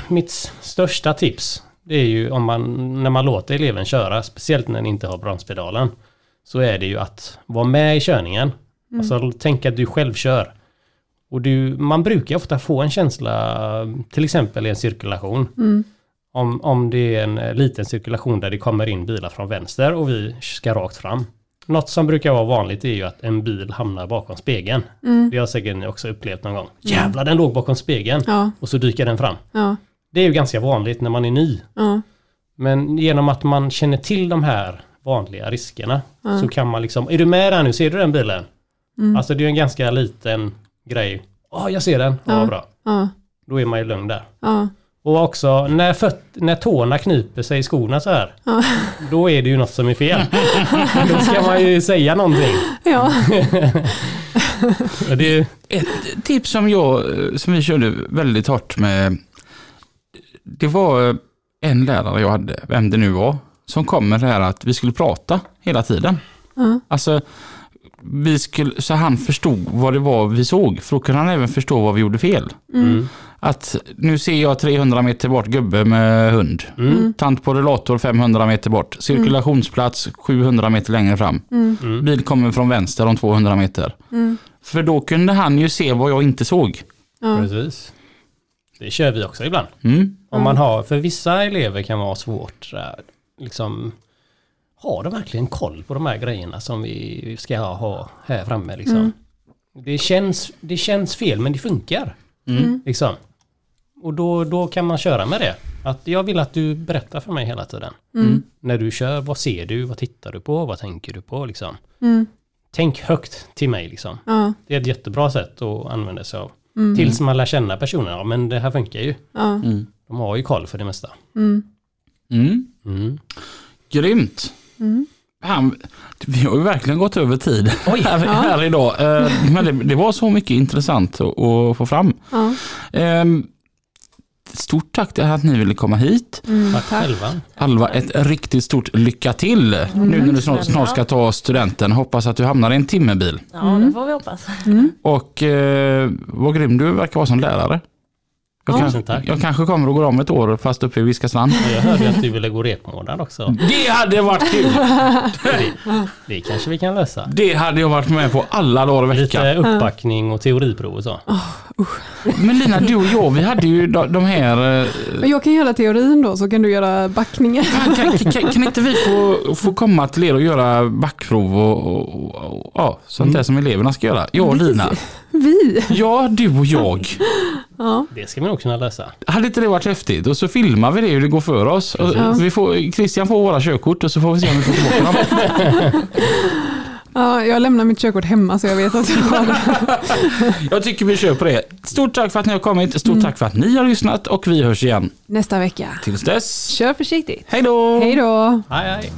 mitt största tips, det är ju om man, när man låter eleven köra, speciellt när den inte har bromspedalen, så är det ju att vara med i körningen. Alltså tänk att du själv kör. Och du, man brukar ofta få en känsla, till exempel i en cirkulation, Mm. Om, om det är en eh, liten cirkulation där det kommer in bilar från vänster och vi ska rakt fram. Något som brukar vara vanligt är ju att en bil hamnar bakom spegeln. Mm. Det har säkert ni också upplevt någon gång. Jävlar, den låg bakom spegeln. Ja. Och så dyker den fram. Ja. Det är ju ganska vanligt när man är ny. Ja. Men genom att man känner till de här vanliga riskerna så kan man liksom, är du med där nu? Ser du den bilen? Mm. Alltså det är en ganska liten grej. Ja, jag ser den. Ja, Ja. bra. Då är man ju lugn där. Och också när, föt- när tårna kniper sig i skorna så här. Ja. Då är det ju något som är fel. då ska man ju säga någonting. Ja. Det är, Ett tips som jag, som vi körde väldigt hårt med, det var en lärare jag hade, vem det nu var, som kom med det här att vi skulle prata hela tiden. Ja. Alltså, vi skulle, så han förstod vad det var vi såg, för då kunde han även förstå vad vi gjorde fel. mm. Att nu ser jag 300 meter bort gubbe med hund. Mm. Tant på rullator 500 meter bort. Cirkulationsplats 700 meter längre fram. Mm. Mm. Bil kommer från vänster om 200 meter. Mm. För då kunde han ju se vad jag inte såg. Ja. Precis. Det kör vi också ibland. Mm. Om man har, för vissa elever kan vara svårt, liksom, har de verkligen koll på de här grejerna som vi ska ha, ha här framme liksom? Det, känns, det känns fel men det funkar. Liksom. Och då, då kan man köra med det. Att jag vill att du berättar för mig hela tiden. När du kör, vad ser du, vad tittar du på, vad tänker du på liksom? Mm. Tänk högt till mig liksom. Ja, Det är ett jättebra sätt att använda sig av. Tills man lär känna personen. Ja men det här funkar ju. ja. De har ju koll för det mesta. Mm. Mm. Mm. Grymt. Han, vi har ju verkligen gått över tid här, här idag. Eh, Men det, det var så mycket intressant att, att få fram. Ja. Ehm, Stort tack till att ni ville komma hit. Tack, själva. Alva, ett riktigt stort lycka till nu när du snart, snart ska ta studenten. Hoppas att du hamnar i en timmerbil. Ja, det får vi hoppas. Och eh, vad grym du verkar vara som lärare. Jag, Ja. kan, Tusen tack. jag kanske kommer att gå om ett år fast uppe i Viskastrand. Och Jag hörde att du ville gå repmånad också. Det hade varit kul! Det, det kanske vi kan lösa. Det hade jag varit med på alla dagar i veckan. Lite uppbackning och teoriprov och så. Men Lina, du och jag, vi hade ju de, här... eh, Men jag kan göra teorin då, så kan du göra backningen. Kan, kan, kan, kan inte vi få, få komma till er och göra backprov och, och, och, och ja, sånt där som eleverna ska göra? Jag och Lina. Vi? Ja, du och jag. Ja. Det ska vi nog kunna lösa. Hade inte det varit häftigt? Och så filmar vi det hur det går för oss. Och Ja. vi får, Christian får våra körkort och så får vi se om vi får tillbaka dem. ja, jag lämnar mitt körkort hemma så jag vet att jag har det. Jag tycker vi kör på det. Stort tack för att ni har kommit. Stort tack för att ni har lyssnat och vi hörs igen. Nästa vecka. Tills dess. Kör försiktigt. Hej då! Hej då! Hej hej!